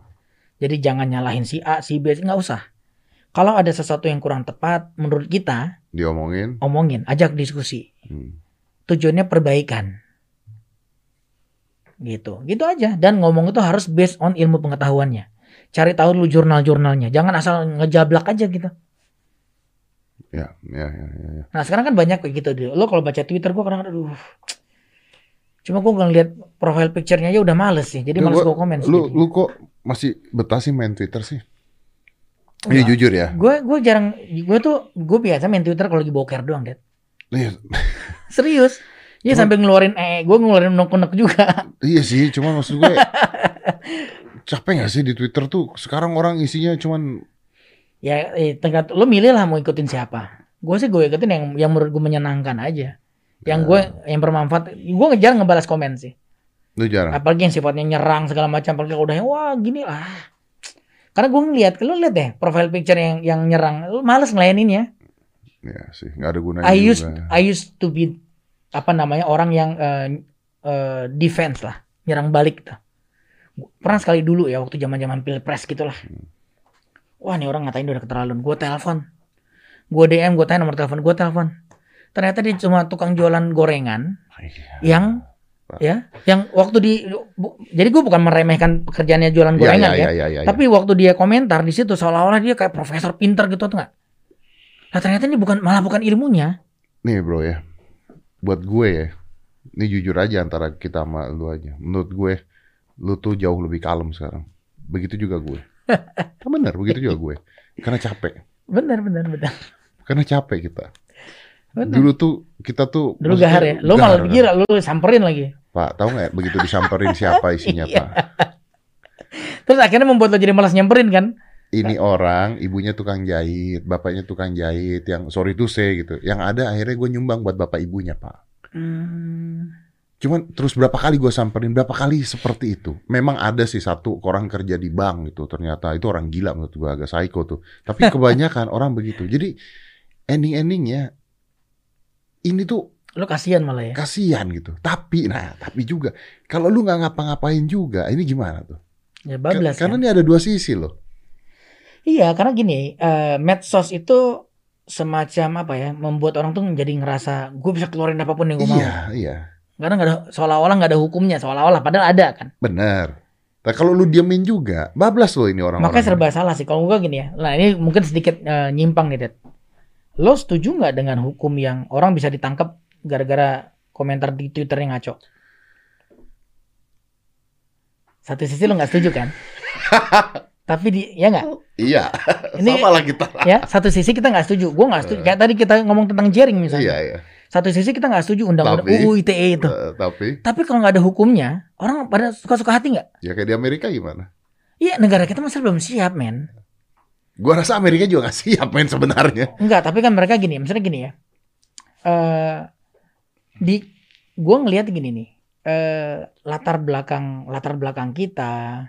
Jadi jangan nyalahin si A, si B, nggak usah. Kalau ada sesuatu yang kurang tepat menurut kita, Diomongin. omongin, ajak diskusi. Hmm. Tujuannya perbaikan. Gitu. Gitu aja dan ngomong itu harus based on ilmu pengetahuannya. Cari tahu dulu jurnal-jurnalnya. Jangan asal ngejablak aja gitu. Ya, ya, ya, ya, ya. Nah sekarang kan banyak kayak gitu. Lo kalau baca Twitter gue kadang aduh. Cuma gue ngeliat profile picture-nya aja udah males sih. Jadi Lu- males gue komen. Lu, lu kok masih betah sih main Twitter sih? Iya jujur ya. Gue gue jarang. Gue tuh gue biasa main Twitter kalau lagi boker doang, Dad. Iya, *laughs* Serius. Ya Cuma- sampai ngeluarin eh gue ngeluarin unek-unek juga. iya sih, cuma maksud gue *laughs* capek gak sih di Twitter tuh sekarang orang isinya cuman ya eh, tengah lo milih lah mau ikutin siapa. Gue sih gue ikutin yang yang menurut gue menyenangkan aja. Yang Ya. gue yang bermanfaat. Gue ngejar ngebalas komen sih. lu jarang. Apalagi yang sifatnya nyerang segala macam. Apalagi udah wah gini lah. Karena gue ngeliat, lo liat deh profile picture yang yang nyerang, lo males ngelayaninnya. Ya sih, nggak ada gunanya I used juga. I used to be apa namanya orang yang eh, eh, defense lah, nyerang balik tuh. Pernah sekali dulu ya waktu zaman-zaman pilpres gitulah. Wah nih orang ngatain udah keterlaluan. Gue telepon, gue DM, gue tanya nomor telepon, gue telepon. Ternyata dia cuma tukang jualan gorengan Iya. yang ya, yang waktu di bu- jadi gue bukan meremehkan pekerjaannya jualan Iya, gorengan iya, ya. iya, iya, iya. Tapi waktu dia komentar di situ seolah-olah dia kayak profesor pinter gitu tuh nggak? Nah ternyata ini bukan malah bukan ilmunya. Nih bro ya, buat gue ya, ini jujur aja antara kita sama lu aja. Menurut gue, lu tuh jauh lebih kalem sekarang. Begitu juga gue. *laughs* Kan bener, begitu juga gue. Karena capek. Benar benar benar. Karena capek kita. benar. Dulu tuh kita tuh Dulu gahar ya. Lo malah gila, lo samperin lagi. Pak, tahu nggak begitu disamperin siapa isinya *laughs* Iya. Pak? Terus akhirnya membuat lo jadi malas nyamperin kan? Ini orang, ibunya tukang jahit, bapaknya tukang jahit, yang sorry to say gitu. Yang ada akhirnya gue nyumbang buat bapak ibunya Pak. Hmm. Cuman terus berapa kali gue samperin, berapa kali seperti itu. Memang ada sih satu orang kerja di bank gitu, ternyata itu orang gila menurut gue agak psycho tuh. Tapi *laughs* kebanyakan orang begitu. Jadi ending-endingnya ini tuh Lo kasihan malah ya. kasihan gitu. Tapi, nah tapi juga kalau lu nggak ngapa-ngapain juga, ini gimana tuh? Ya bablas Karena kan? ini ada dua sisi loh. Iya, karena gini, eh, medsos itu semacam apa ya, membuat orang tuh jadi ngerasa gue bisa keluarin apa pun yang gue mau. Iya, iya, Karena nggak ada seolah-olah nggak ada hukumnya, seolah-olah padahal ada kan. benar. Tapi kalau lu diemin juga, bablas loh ini orang-orang. Makanya serba salah sih. Kalau gue gini ya, nah ini mungkin sedikit eh, nyimpang nih, Dad. Lo setuju nggak dengan hukum yang orang bisa ditangkap gara-gara komentar di Twitter yang ngaco? Satu sisi lo nggak setuju kan? *laughs* Tapi di, ya nggak? Iya, Ini- sama lah kita. Ya, satu sisi kita nggak setuju. Gue nggak setuju. Kayak tadi kita ngomong tentang jaring misalnya. Iya, iya. Satu sisi kita nggak setuju undang-undang UU ITE itu. Eh, tapi Tapi kalau nggak ada hukumnya, orang pada suka-suka hati nggak? ya kayak di Amerika gimana? Iya, negara kita masih belum siap, men. Gua rasa Amerika juga gak siap main sebenarnya. Enggak, tapi kan mereka gini, misalnya gini ya. Eh di gua ngelihat gini nih. Eh latar belakang latar belakang kita,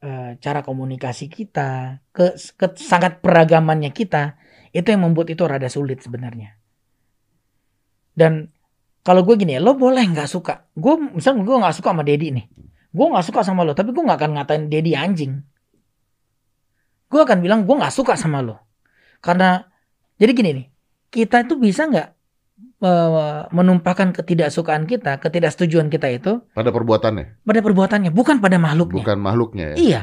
eh, cara komunikasi kita, ke, ke sangat peragamannya kita, itu yang membuat itu rada sulit sebenarnya. Dan kalau gue gini ya, lo boleh nggak suka. Gue misalnya gue nggak suka sama Dedi nih. Gue nggak suka sama lo, tapi gue nggak akan ngatain Dedi anjing. Gue akan bilang gue nggak suka sama lo. Karena jadi gini nih, kita itu bisa nggak eh, menumpahkan ketidaksukaan kita, ketidaksetujuan kita itu Pada perbuatannya, pada perbuatannya, bukan pada makhluknya. bukan makhluknya ya. Iya.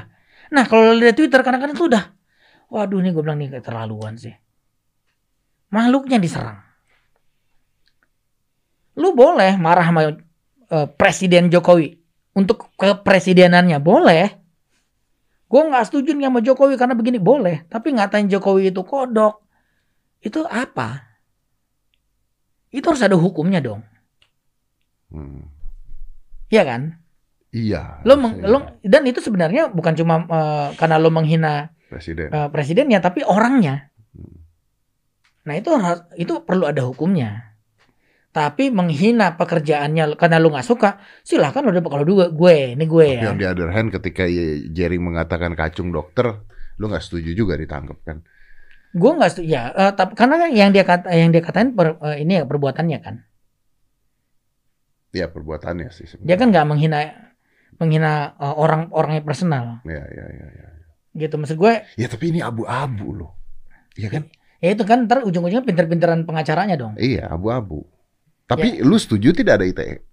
Nah kalau lihat Twitter kadang-kadang tuh udah, waduh nih gue bilang nih keterlaluan sih. Makhluknya diserang. Lu boleh marah sama eh, Presiden Jokowi untuk kepresidenannya boleh. Gue nggak setuju nih sama Jokowi karena begini boleh. Tapi ngatain Jokowi itu kodok, itu apa? Itu harus ada hukumnya dong, Hmm. Iya kan? Iya. Lo, meng- iya. lo dan itu sebenarnya bukan cuma eh, karena lo menghina presiden. eh, presidennya tapi orangnya. Hmm. Nah itu itu perlu ada hukumnya. Tapi menghina pekerjaannya karena lo nggak suka, silahkan udah kalau dua gue, ini gue Tapi ya. on the other hand ketika Jerry mengatakan kacung dokter, lu nggak setuju juga ditangkap kan? Gue nggak setuju. Ya, eh, tapi karena kan yang dia kata yang dia katain per- eh, ini ya perbuatannya kan. Ya perbuatannya sih. sebenarnya. Dia kan nggak menghina menghina uh, orang orangnya personal Ya ya ya ya. gitu maksud gue Ya tapi ini abu-abu loh. Iya kan? ya itu kan ntar ujung-ujungnya pinter-pinteran pengacaranya dong Iya abu-abu. Tapi lu setuju tidak ada? ITE?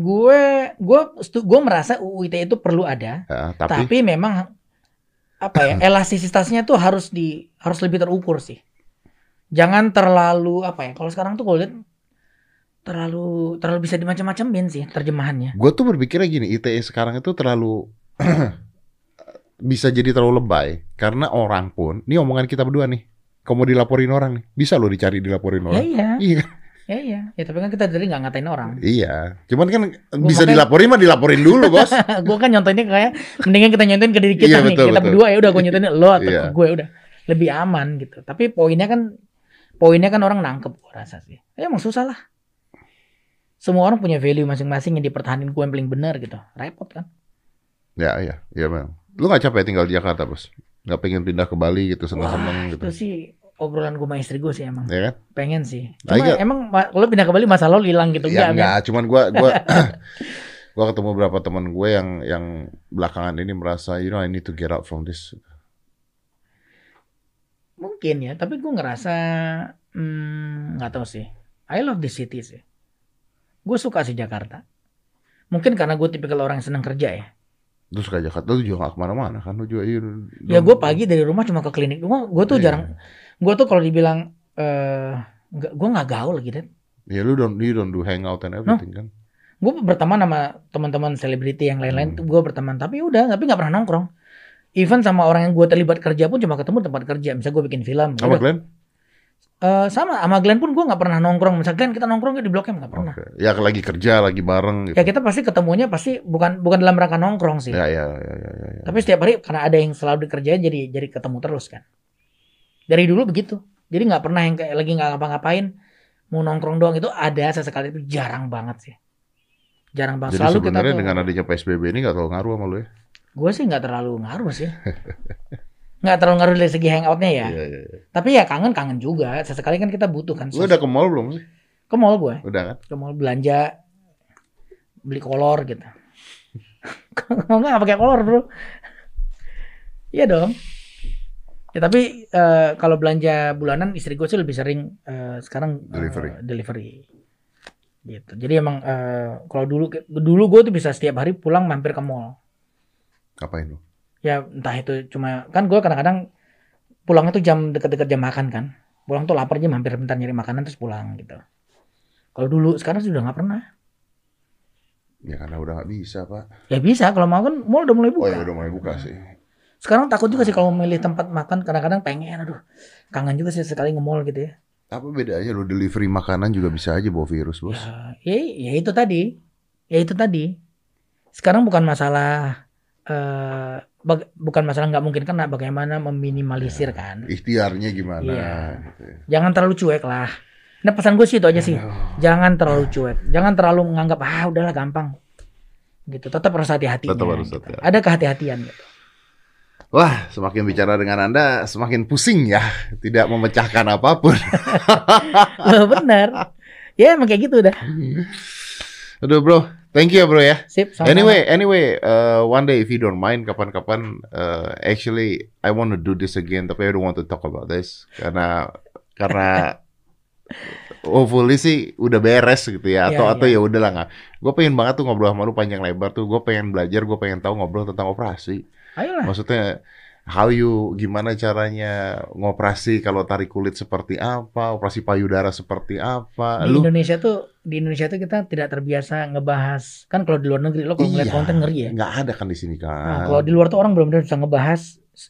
gue gue gue merasa UU ITE itu perlu ada Ya, tapi, tapi, memang apa ya *clears throat* elastisitasnya tuh harus di harus lebih terukur sih jangan terlalu apa ya kalau sekarang tuh gue lihat terlalu terlalu bisa dimacam-macamin sih terjemahannya gue tuh berpikirnya gini, ITE sekarang itu terlalu *clears throat* bisa jadi terlalu lebay karena orang pun, ini omongan kita berdua nih, kalau mau dilaporin orang nih, bisa loh dicari dilaporin ya orang. iya Iya, kan? Ya iya ya tapi kan kita dari nggak ngatain orang iya. Cuman kan bisa makanya- dilaporin mah dilaporin dulu *laughs* bos. gue kan nyontoinnya kayak mendingan kita nyontoin ke diri kita Iya, nih betul, kita betul. berdua ya udah gue nyontoin lo atau Iya. gue udah lebih aman gitu tapi poinnya kan poinnya kan orang nangkep gue rasa sih ya emang susah lah semua orang punya value masing-masing yang dipertahankan gue yang paling benar gitu repot kan ya iya, iya memang. Lu nggak capek tinggal di Jakarta bos? Nggak pengen pindah ke Bali gitu seneng-seneng gitu? itu sih obrolan gue sama istri gue sih emang. Ya kan? pengen sih. Nah, cuma iya. emang ma- kalau pindah ke Bali masa lalu hilang gitu Ya enggak, enggak, cuman gua gua *laughs* *clears throat* gua ketemu beberapa teman gue yang yang belakangan ini merasa you know I need to get out from this. mungkin ya tapi gue ngerasa hmm, nggak tahu sih. I love the city sih. Gue suka sih Jakarta. Mungkin karena gue tipikal orang yang senang kerja ya Terus ke Jakarta lu juga gak ke mana-mana kan lu juga iya, ya gue pagi dari rumah cuma ke klinik doang gue tuh Iya. jarang gue tuh kalau dibilang eh nggak gue nggak gaul gitu Ya lu don't you don't do hangout and everything kan. gue berteman sama teman-teman selebriti yang lain-lain Hmm. tuh gue berteman tapi udah tapi nggak pernah nongkrong even sama orang yang gue terlibat kerja pun cuma ketemu tempat kerja misalnya gue bikin film Apa. Glenn? Eh, sama sama Glenn pun gue nggak pernah nongkrong misalnya Glenn kita nongkrong di blok M nggak pernah Oke. Ya lagi kerja, lagi bareng gitu. ya kita pasti ketemunya pasti bukan bukan dalam rangka nongkrong sih Ya ya ya ya ya. ya. tapi setiap hari karena ada yang selalu dikerjain jadi jadi ketemu terus kan dari dulu begitu jadi nggak pernah yang kayak lagi nggak ngapa-ngapain mau nongkrong doang itu ada sesekali itu jarang banget sih jarang banget Jadi selalu kita sebenarnya tuh dengan adanya PSBB ini gak terlalu ngaruh sama lu ya? gue sih nggak terlalu ngaruh sih *laughs* nggak terlalu ngaruh dari segi hangoutnya ya Iya iya. iya. tapi ya kangen kangen juga sesekali kan kita butuh kan Lu udah ke mall belum sih? ke mall gue Udah kan? ke mall belanja beli kolor gitu kalau nggak pakai kolor bro iya dong ya tapi eh, kalau belanja bulanan istri gue sih lebih sering eh, sekarang eh, Delivery. delivery gitu jadi emang eh, kalau dulu dulu gue tuh bisa setiap hari pulang mampir ke mall Ngapain lu? Ya entah itu cuma kan gue kadang-kadang pulangnya tuh jam deket-deket jam makan kan pulang tuh lapar aja mampir bentar nyari makanan terus pulang gitu kalau dulu sekarang sudah nggak pernah Ya karena udah gak bisa pak. Ya bisa kalau mau kan mall udah mulai Oh buka. ya udah mulai buka sih. Sekarang takut juga sih kalau memilih tempat makan kadang-kadang pengen aduh. Kangen juga sih sekali nge-mall gitu ya. Apa bedanya lu delivery makanan juga bisa aja bawa virus bos? Ya, ya, ya itu tadi. Ya itu tadi. Sekarang bukan masalah eh bag- bukan masalah nggak mungkin kena bagaimana meminimalisir kan. Ikhtiarnya gimana? Iya. Gitu ya. Jangan terlalu cuek lah. Nah pesan gue sih itu aja sih. Aduh. Jangan terlalu cuek. Jangan terlalu menganggap ah udahlah gampang. Gitu. Tetap harus hati-hati. Tetap harus hati-hati. Ada kehati-hatian gitu. Wah, semakin bicara dengan Anda, semakin pusing ya. Tidak memecahkan apa pun. *laughs* Loh, bener. Ya emang kayak gitu udah. Aduh bro, thank you ya bro ya. Sip. sama-sama. Anyway, anyway, uh, one day if you don't mind, kapan-kapan, uh, actually I want to do this again, tapi I don't want to talk about this karena karena *laughs* hopefully sih udah beres gitu ya, atau Iya, atau iya. ya udahlah nggak. Gue pengen banget tuh ngobrol sama lu panjang lebar tuh, gue pengen belajar, gue pengen tahu ngobrol tentang operasi. Ayolah. Maksudnya how you gimana caranya ngoperasi kalau tarik kulit seperti apa, operasi payudara seperti apa. Di Lu Indonesia tuh di Indonesia tuh kita tidak terbiasa ngebahas kan kalau di luar negeri lo kalau ngeliat Iya. konten ngeri ya. nggak ada kan di sini Nah, kan. kalau di luar tuh orang benar-benar bisa ngebahas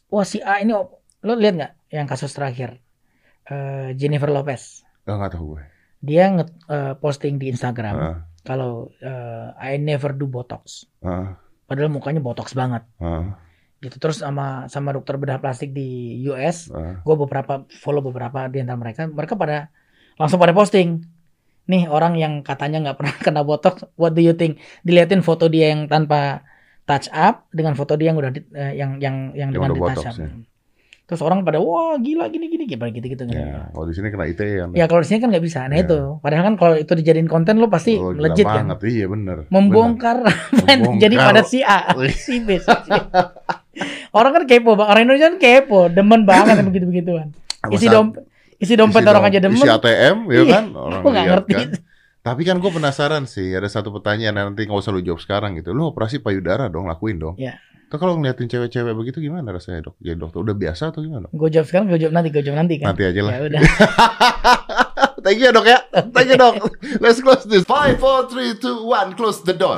wah si A ini lo lihat nggak yang kasus terakhir Eh, Jennifer Lopez. Oh, nggak tahu gue. Dia nge eh, posting di Instagram Ah, kalau eh, I never do botox. ah, Padahal mukanya botox banget. ah, Gitu terus sama sama dokter bedah plastik di US, ah. gue beberapa follow beberapa di antara mereka, mereka pada langsung pada posting. Nih orang yang katanya nggak pernah *laughs* kena botox, what do you think? Diliatin foto dia yang tanpa touch up dengan foto dia yang udah di- eh, yang yang yang Yang dengan di touch up. ya. Terus orang pada wah gila gini gini gimana gitu gitu Ya, kalau di sini kena ITE kan. Ya kalau di sini kan nggak bisa. Nah Ya. itu. Padahal kan kalau itu dijadiin konten lo pasti Oh, legit kan. banget. Iya bener. Membongkar Membongkar. *laughs* jadi pada si A, si B, si C. *laughs* Orang kan kepo, Bang. Orang Indonesia kan kepo, demen banget *clears throat* yang begitu-begituan. Isi dompet isi dompet orang dom- aja demen. Isi ATM ya Iya, kan orang Aku lihat ngerti. kan. Tapi kan gue penasaran sih, ada satu pertanyaan yang nanti nggak usah lu jawab sekarang gitu. Lu operasi payudara dong, lakuin dong. Iya. Tuh kalau ngeliatin cewek-cewek begitu gimana rasanya dok? Ya dokter udah biasa atau gimana? Gue jawab sekarang, gue jawab nanti, gue jawab nanti kan. Nanti aja lah. Ya udah. *laughs* Thank you dok ya. Thank you dok. *laughs* Let's close this. Five, four, three, two, one. Close the door.